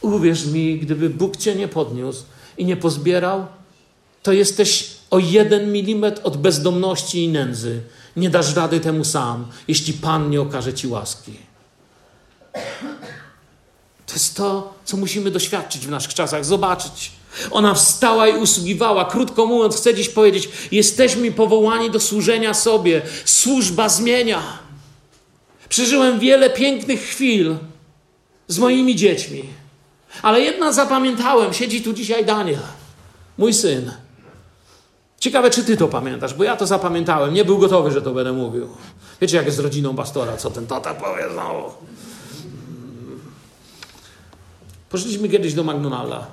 Uwierz mi, gdyby Bóg cię nie podniósł i nie pozbierał, to jesteś o jeden milimetr od bezdomności i nędzy. Nie dasz rady temu sam, jeśli Pan nie okaże ci łaski. To jest to, co musimy doświadczyć w naszych czasach, zobaczyć. Ona wstała i usługiwała. Krótko mówiąc, chcę dziś powiedzieć: jesteśmy powołani do służenia sobie. Służba zmienia. Przeżyłem wiele pięknych chwil z moimi dziećmi, ale jedna zapamiętałem. Siedzi tu dzisiaj Daniel, mój syn. Ciekawe, czy ty to pamiętasz, bo ja to zapamiętałem. Nie był gotowy, że to będę mówił. Wiecie, jak jest z rodziną pastora, co ten tata powie znowu. Poszliśmy kiedyś do McDonalda.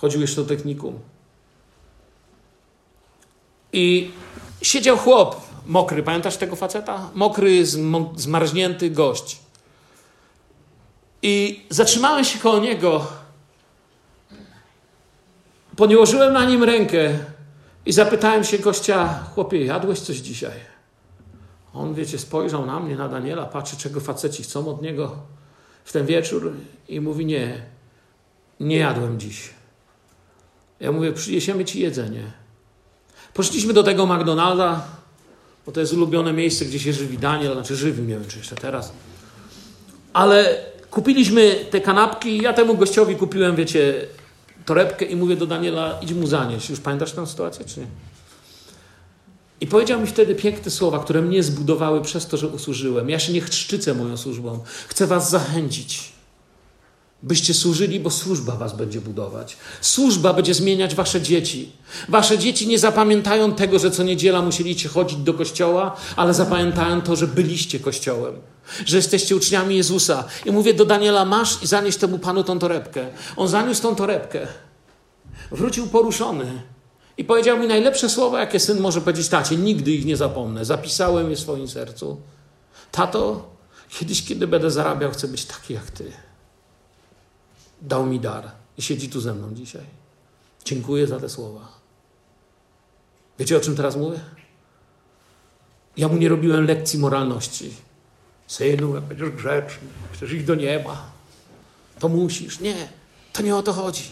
Chodził jeszcze do technikum. I siedział chłop, mokry. Pamiętasz tego faceta? Mokry, zmarznięty gość. I zatrzymałem się koło niego. Podłożyłem na nim rękę i zapytałem się gościa, chłopie, jadłeś coś dzisiaj? On, wiecie, spojrzał na mnie, na Daniela, patrzy, czego faceci chcą od niego w ten wieczór i mówi: Nie, nie jadłem dziś. Ja mówię: Przyniesiemy ci jedzenie. Poszliśmy do tego McDonalda, bo to jest ulubione miejsce, gdzie się żywi Daniel, znaczy żywił, nie wiem czy jeszcze teraz. Ale kupiliśmy te kanapki, ja temu gościowi kupiłem, wiecie, torebkę i mówię do Daniela, idź mu zanieść. Już pamiętasz tę sytuację, czy nie? I powiedział mi wtedy piękne słowa, które mnie zbudowały przez to, że usłużyłem. Ja się nie chrzczycę moją służbą. Chcę was zachęcić, byście służyli, bo służba was będzie budować. Służba będzie zmieniać wasze dzieci. Wasze dzieci nie zapamiętają tego, że co niedziela musieliście chodzić do kościoła, ale zapamiętają to, że byliście kościołem. Że jesteście uczniami Jezusa. I mówię do Daniela, masz i zanieś temu panu tą torebkę. On zaniósł tą torebkę. Wrócił poruszony. I powiedział mi najlepsze słowa, jakie syn może powiedzieć tacie. Nigdy ich nie zapomnę. Zapisałem je w swoim sercu. Tato, kiedyś, kiedy będę zarabiał, chcę być taki jak ty. Dał mi dar i siedzi tu ze mną dzisiaj. Dziękuję za te słowa. Wiecie, o czym teraz mówię? Ja mu nie robiłem lekcji moralności. Synu, jak będziesz grzeczny, chcesz iść do nieba, to musisz. Nie, to nie o to chodzi.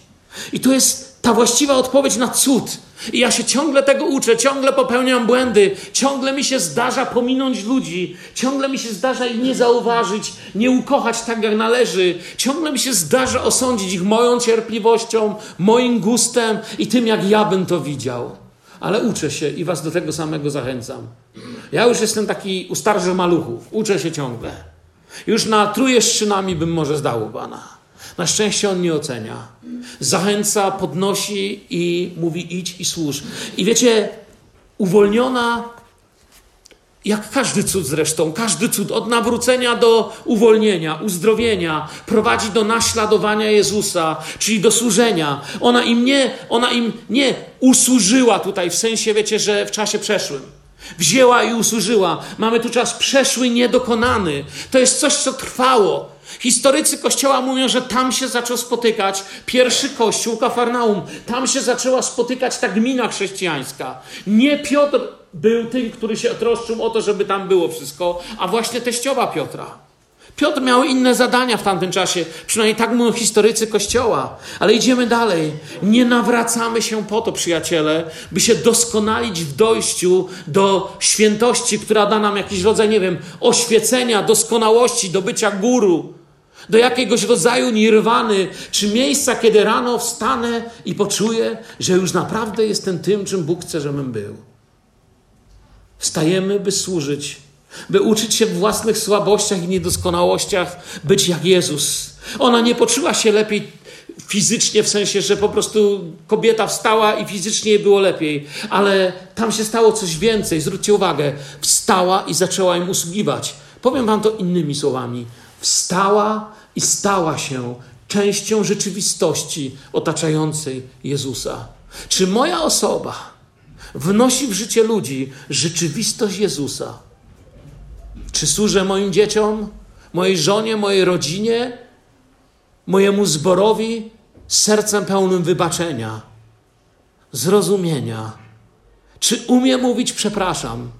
I tu jest ta właściwa odpowiedź na cud. I ja się ciągle tego uczę, ciągle popełniam błędy, ciągle mi się zdarza pominąć ludzi, ciągle mi się zdarza ich nie zauważyć, nie ukochać tak jak należy, ciągle mi się zdarza osądzić ich moją cierpliwością, moim gustem i tym, jak ja bym to widział. Ale uczę się i was do tego samego zachęcam. Ja już jestem taki u starszych maluchów, uczę się ciągle. Już na truje szynami bym może zdał u Pana. Na szczęście on nie ocenia. Zachęca, podnosi i mówi idź i służ. I wiecie, uwolniona, jak każdy cud zresztą, każdy cud od nawrócenia do uwolnienia, uzdrowienia, prowadzi do naśladowania Jezusa, czyli do służenia. Ona im nie, ona im nie usłużyła tutaj w sensie, wiecie, że w czasie przeszłym. Wzięła i usłużyła. Mamy tu czas przeszły, niedokonany. To jest coś, co trwało. Historycy Kościoła mówią, że tam się zaczął spotykać pierwszy Kościół, Kafarnaum. Tam się zaczęła spotykać ta gmina chrześcijańska. Nie Piotr był tym, który się troszczył o to, żeby tam było wszystko, a właśnie teściowa Piotra. Piotr miał inne zadania w tamtym czasie, przynajmniej tak mówią historycy Kościoła. Ale idziemy dalej. Nie nawracamy się po to, przyjaciele, by się doskonalić w dojściu do świętości, która da nam jakiś rodzaj, nie wiem, oświecenia, doskonałości, do bycia guru do jakiegoś rodzaju nirwany, czy miejsca, kiedy rano wstanę i poczuję, że już naprawdę jestem tym, czym Bóg chce, żebym był. Wstajemy, by służyć, by uczyć się w własnych słabościach i niedoskonałościach być jak Jezus. Ona nie poczuła się lepiej fizycznie, w sensie, że po prostu kobieta wstała i fizycznie jej było lepiej, ale tam się stało coś więcej. Zwróćcie uwagę, wstała i zaczęła im usługiwać. Powiem wam to innymi słowami. Wstała i stała się częścią rzeczywistości otaczającej Jezusa. Czy moja osoba wnosi w życie ludzi rzeczywistość Jezusa? Czy służę moim dzieciom, mojej żonie, mojej rodzinie, mojemu zborowi sercem pełnym wybaczenia, zrozumienia? Czy umie mówić przepraszam?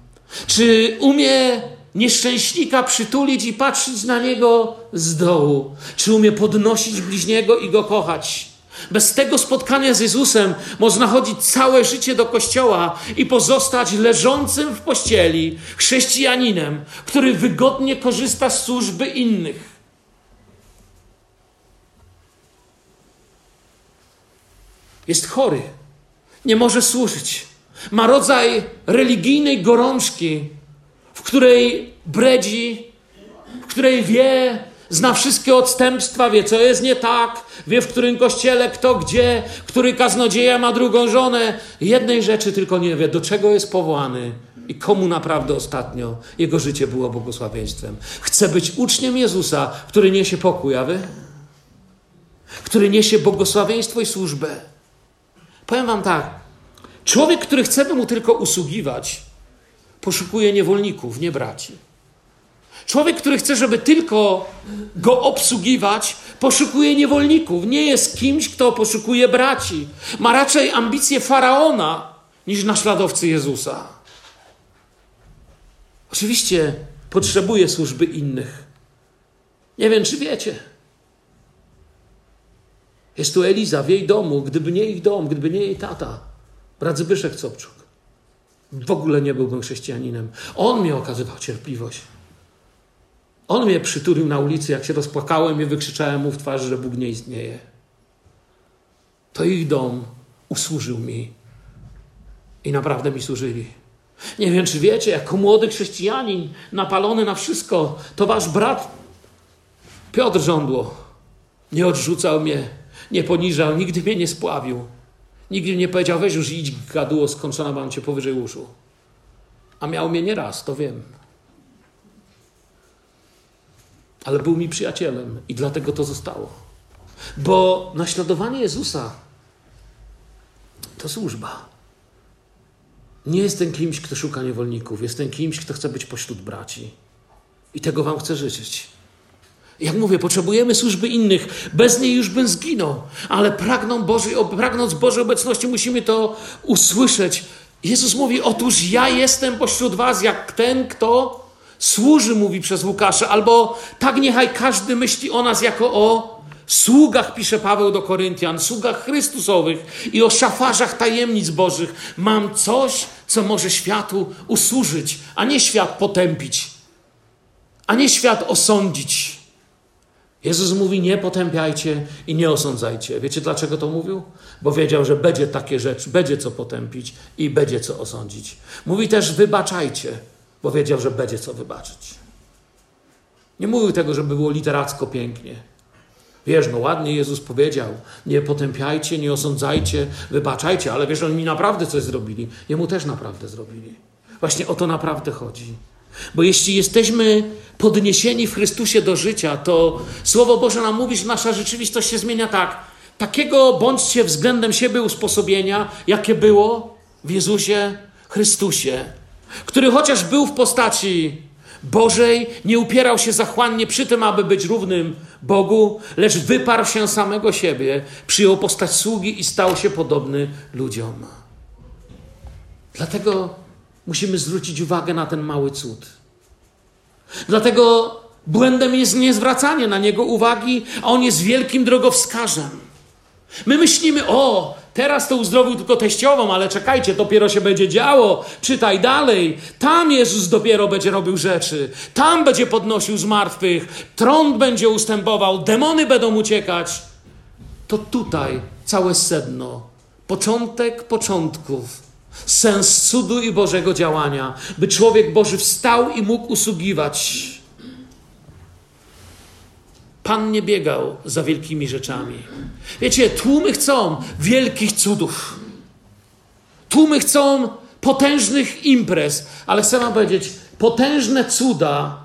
Czy umie nieszczęśnika przytulić i patrzeć na niego z dołu? Czy umie podnosić bliźniego i go kochać? Bez tego spotkania z Jezusem można chodzić całe życie do kościoła i pozostać leżącym w pościeli chrześcijaninem, który wygodnie korzysta z służby innych. Jest chory, nie może służyć. Ma rodzaj religijnej gorączki, w której bredzi, w której wie, zna wszystkie odstępstwa, wie, co jest nie tak, wie, w którym kościele, kto gdzie, który kaznodzieja ma drugą żonę. Jednej rzeczy tylko nie wie, do czego jest powołany i komu naprawdę ostatnio jego życie było błogosławieństwem. Chce być uczniem Jezusa, który niesie pokój, a wy? Który niesie błogosławieństwo i służbę. Powiem wam tak, człowiek, który chce mu tylko usługiwać, poszukuje niewolników, nie braci. Człowiek, który chce, żeby tylko go obsługiwać, poszukuje niewolników. Nie jest kimś, kto poszukuje braci. Ma raczej ambicje faraona niż naśladowcy Jezusa. Oczywiście potrzebuję służby innych. Nie wiem, czy wiecie. Jest tu Eliza w jej domu. Gdyby nie ich dom, gdyby nie jej tata, brat Zbyszek Copczuk, w ogóle nie byłbym chrześcijaninem. On mi okazywał cierpliwość. On mnie przytulił na ulicy, jak się rozpłakałem i wykrzyczałem mu w twarz, że Bóg nie istnieje. To ich dom usłużył mi. I naprawdę mi służyli. Nie wiem, czy wiecie, jako młody chrześcijanin, napalony na wszystko, to wasz brat Piotr Żądło nie odrzucał mnie, nie poniżał, nigdy mnie nie spławił. Nigdy nie powiedział, weź już idź gaduło, skończona mam cię powyżej uszu. A miał mnie nie raz, to wiem. Ale był mi przyjacielem i dlatego to zostało. Bo naśladowanie Jezusa to służba. Nie jestem kimś, kto szuka niewolników. Jestem kimś, kto chce być pośród braci. I tego Wam chcę życzyć. Jak mówię, potrzebujemy służby innych. Bez niej już bym zginął. Ale pragną Bożej, pragnąc Bożej obecności musimy to usłyszeć. Jezus mówi, otóż ja jestem pośród was jak ten, kto służy, mówi przez Łukasza. Albo tak niechaj każdy myśli o nas jako o sługach, pisze Paweł do Koryntian, sługach Chrystusowych i o szafarzach tajemnic Bożych. Mam coś, co może światu usłużyć, a nie świat potępić, a nie świat osądzić. Jezus mówi: Nie potępiajcie i nie osądzajcie. Wiecie dlaczego to mówił? Bo wiedział, że będzie takie rzeczy, będzie co potępić i będzie co osądzić. Mówi też: Wybaczajcie, bo wiedział, że będzie co wybaczyć. Nie mówił tego, żeby było literacko pięknie. Wiesz, no ładnie Jezus powiedział: Nie potępiajcie, nie osądzajcie, wybaczajcie, ale wiesz, oni mi naprawdę coś zrobili. Jemu też naprawdę zrobili. Właśnie o to naprawdę chodzi. Bo jeśli jesteśmy podniesieni w Chrystusie do życia, to Słowo Boże nam mówi, że nasza rzeczywistość się zmienia tak. Takiego bądźcie względem siebie usposobienia, jakie było w Jezusie Chrystusie, który chociaż był w postaci Bożej, nie upierał się zachłannie przy tym, aby być równym Bogu, lecz wyparł się samego siebie, przyjął postać sługi i stał się podobny ludziom. Dlatego musimy zwrócić uwagę na ten mały cud. Dlatego błędem jest niezwracanie na niego uwagi, a on jest wielkim drogowskażem. My myślimy, o, teraz to uzdrowił tylko teściową, ale czekajcie, dopiero się będzie działo. Czytaj dalej. Tam Jezus dopiero będzie robił rzeczy. Tam będzie podnosił zmartwych. Trąd będzie ustępował. Demony będą uciekać. To tutaj całe sedno. Początek początków sens cudu i Bożego działania, by człowiek Boży wstał i mógł usługiwać. Pan nie biegał za wielkimi rzeczami. Wiecie, tłumy chcą wielkich cudów. Tłumy chcą potężnych imprez, ale chcę wam powiedzieć, potężne cuda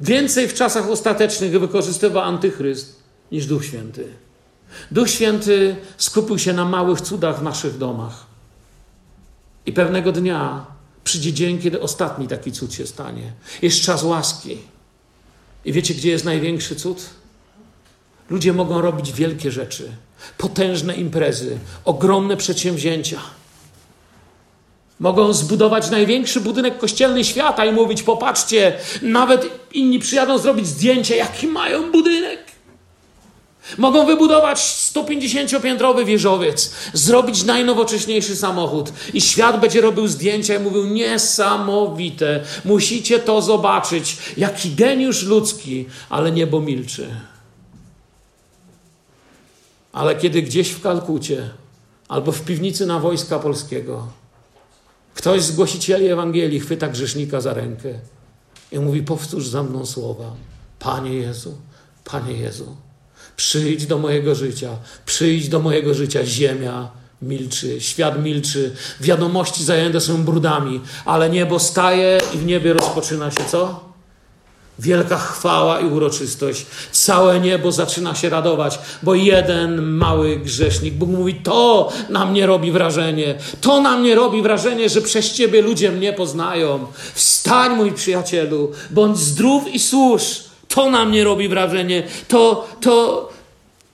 więcej w czasach ostatecznych wykorzystywał Antychryst niż Duch Święty. Duch Święty skupił się na małych cudach w naszych domach. I pewnego dnia przyjdzie dzień, kiedy ostatni taki cud się stanie. Jest czas łaski. I wiecie, gdzie jest największy cud? Ludzie mogą robić wielkie rzeczy, potężne imprezy, ogromne przedsięwzięcia. Mogą zbudować największy budynek kościelny świata i mówić: Popatrzcie, nawet inni przyjadą zrobić zdjęcie, jaki mają budynek. Mogą wybudować 150-piętrowy wieżowiec, zrobić najnowocześniejszy samochód i świat będzie robił zdjęcia i mówił niesamowite, musicie to zobaczyć, jaki geniusz ludzki, ale niebo milczy. Ale kiedy gdzieś w Kalkucie albo w piwnicy na wojska polskiego ktoś z głosicieli Ewangelii chwyta grzesznika za rękę i mówi powtórz za mną słowa. Panie Jezu, Panie Jezu, Przyjdź do mojego życia, przyjdź do mojego życia. Ziemia milczy, świat milczy, wiadomości zajęte są brudami, ale niebo staje i w niebie rozpoczyna się co? Wielka chwała i uroczystość. Całe niebo zaczyna się radować, bo jeden mały grzesznik, Bóg mówi: To na mnie robi wrażenie. To na mnie robi wrażenie, że przez ciebie ludzie mnie poznają. Wstań, mój przyjacielu, bądź zdrów i służ. To na mnie robi wrażenie. To, to,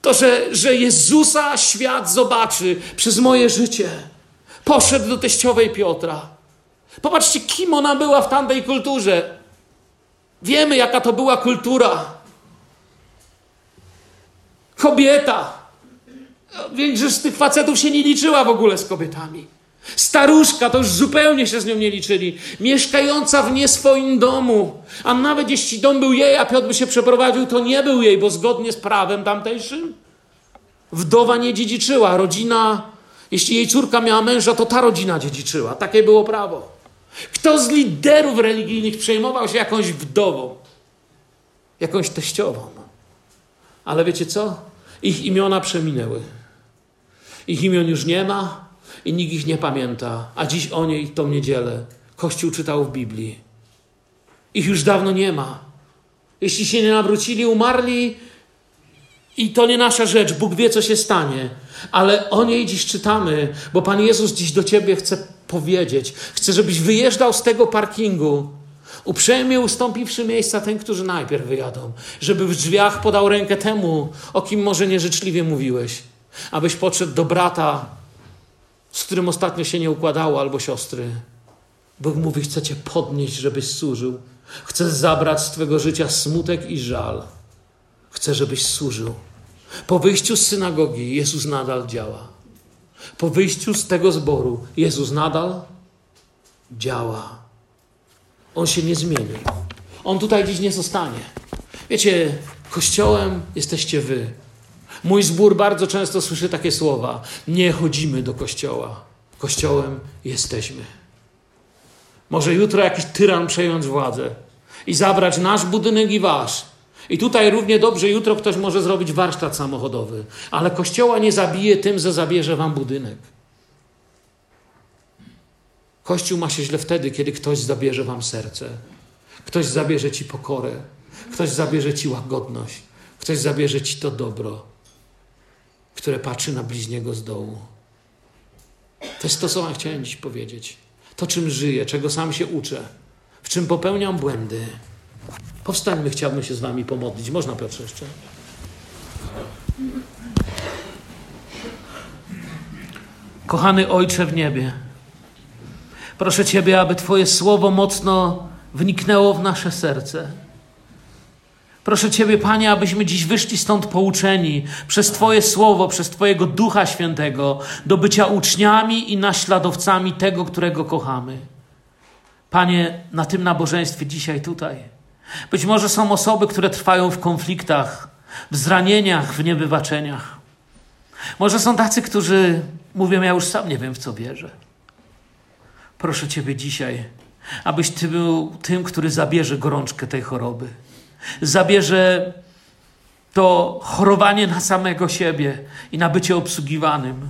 to że, że Jezusa świat zobaczy przez moje życie. Poszedł do teściowej Piotra. Popatrzcie, kim ona była w tamtej kulturze. Wiemy, jaka to była kultura. Kobieta. Większość z tych facetów się nie liczyła w ogóle z kobietami. Staruszka to już zupełnie się z nią nie liczyli. Mieszkająca w nie swoim domu. A nawet jeśli dom był jej, a Piotr by się przeprowadził, to nie był jej, bo zgodnie z prawem tamtejszym wdowa nie dziedziczyła. Rodzina, jeśli jej córka miała męża, to ta rodzina dziedziczyła. Takie było prawo. Kto z liderów religijnych przejmował się jakąś wdową? Jakąś teściową? Ale wiecie co? Ich imiona przeminęły. Ich imion już nie ma i nikt ich nie pamięta. A dziś o niej tą niedzielę Kościół czytał w Biblii. Ich już dawno nie ma. Jeśli się nie nawrócili, umarli i to nie nasza rzecz. Bóg wie, co się stanie. Ale o niej dziś czytamy, bo Pan Jezus dziś do Ciebie chce powiedzieć. Chce, żebyś wyjeżdżał z tego parkingu. Uprzejmie ustąpiwszy miejsca ten, którzy najpierw wyjadą. Żeby w drzwiach podał rękę temu, o kim może nieżyczliwie mówiłeś. Abyś podszedł do brata, z którym ostatnio się nie układało, albo siostry. Bóg mówi, chce Cię podnieść, żebyś służył. Chce zabrać z Twego życia smutek i żal. Chce, żebyś służył. Po wyjściu z synagogi Jezus nadal działa. Po wyjściu z tego zboru Jezus nadal działa. On się nie zmieni. On tutaj dziś nie zostanie. Wiecie, kościołem jesteście wy. Mój zbór bardzo często słyszy takie słowa: Nie chodzimy do kościoła. Kościołem jesteśmy. Może jutro jakiś tyran przejąć władzę i zabrać nasz budynek i wasz. I tutaj równie dobrze jutro ktoś może zrobić warsztat samochodowy, ale kościoła nie zabije tym, że zabierze wam budynek. Kościół ma się źle wtedy, kiedy ktoś zabierze wam serce, ktoś zabierze ci pokorę, ktoś zabierze ci łagodność, ktoś zabierze ci to dobro, które patrzy na bliźniego z dołu. To jest to, co wam chciałem dziś powiedzieć. To, czym żyję, czego sam się uczę, w czym popełniam błędy. Powstańmy, chciałbym się z wami pomodlić. Można, Piotrze, jeszcze? Kochany Ojcze w niebie, proszę Ciebie, aby Twoje słowo mocno wniknęło w nasze serce. Proszę Ciebie, Panie, abyśmy dziś wyszli stąd pouczeni przez Twoje słowo, przez Twojego Ducha Świętego do bycia uczniami i naśladowcami tego, którego kochamy. Panie, na tym nabożeństwie dzisiaj tutaj. Być może są osoby, które trwają w konfliktach, w zranieniach, w niewybaczeniach. Może są tacy, którzy mówią: Ja już sam nie wiem, w co wierzę. Proszę Ciebie dzisiaj, abyś Ty był tym, który zabierze gorączkę tej choroby. Zabierze to chorowanie na samego siebie i na bycie obsługiwanym.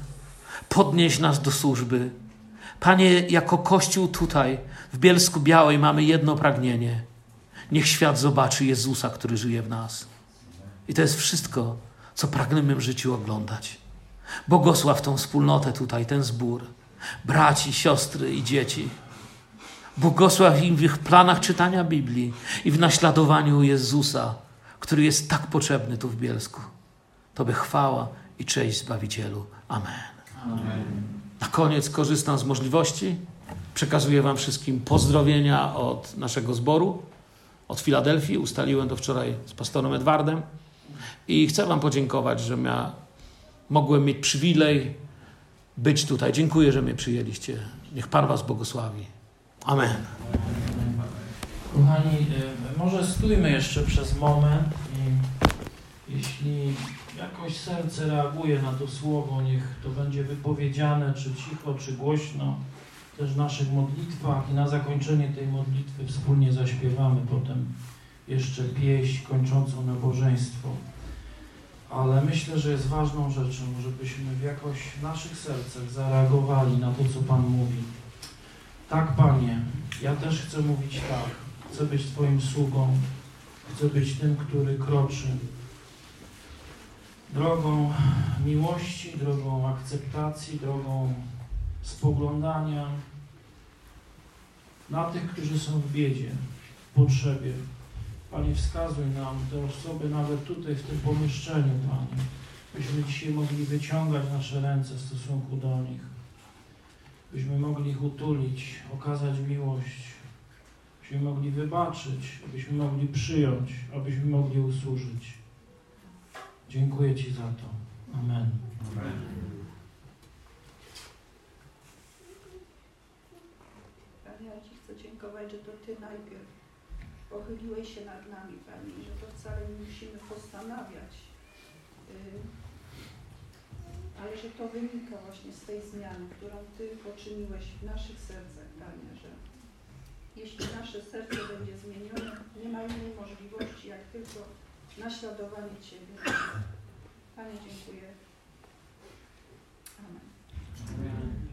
Podnieś nas do służby. Panie, jako Kościół tutaj w Bielsku Białej mamy jedno pragnienie. Niech świat zobaczy Jezusa, który żyje w nas. I to jest wszystko, co pragniemy w życiu oglądać. Błogosław tą wspólnotę tutaj, ten zbór, braci, siostry i dzieci. Błogosław im w ich planach czytania Biblii i w naśladowaniu Jezusa, który jest tak potrzebny tu w Bielsku. Tobie chwała i cześć Zbawicielu. Amen. Amen. Na koniec korzystam z możliwości. Przekazuję Wam wszystkim pozdrowienia od naszego zboru, od Filadelfii. Ustaliłem to wczoraj z pastorem Edwardem. I chcę Wam podziękować, że mogłem mieć przywilej być tutaj. Dziękuję, że mnie przyjęliście. Niech Pan Was błogosławi. Amen. Kochani, y, może stójmy jeszcze przez moment i jeśli jakoś serce reaguje na to słowo, niech to będzie wypowiedziane, czy cicho, czy głośno, też w naszych modlitwach i na zakończenie tej modlitwy wspólnie zaśpiewamy potem jeszcze pieśń kończącą nabożeństwo. Ale myślę, że jest ważną rzeczą, żebyśmy w jakoś naszych sercach zareagowali na to, co Pan mówi. Tak, Panie, ja też chcę mówić tak. Chcę być Twoim sługą. Chcę być tym, który kroczy drogą miłości, drogą akceptacji, drogą spoglądania na tych, którzy są w biedzie, w potrzebie. Panie, wskazuj nam te osoby nawet tutaj w tym pomieszczeniu, Panie, byśmy dzisiaj mogli wyciągać nasze ręce w stosunku do nich. Byśmy mogli ich utulić, okazać miłość, byśmy mogli wybaczyć, abyśmy mogli przyjąć, abyśmy mogli usłużyć. Dziękuję Ci za to. Amen. Panie, ja Ci chcę dziękować, że to Ty najpierw pochyliłeś się nad nami, Panie, i że to wcale nie musimy postanawiać, y, ale że to wynika właśnie z tej zmiany, którą Ty poczyniłeś w naszych sercach, Panie, że jeśli nasze serce będzie zmienione, nie ma innej możliwości, jak tylko naśladowanie Ciebie. Panie, dziękuję. Amen. Amen.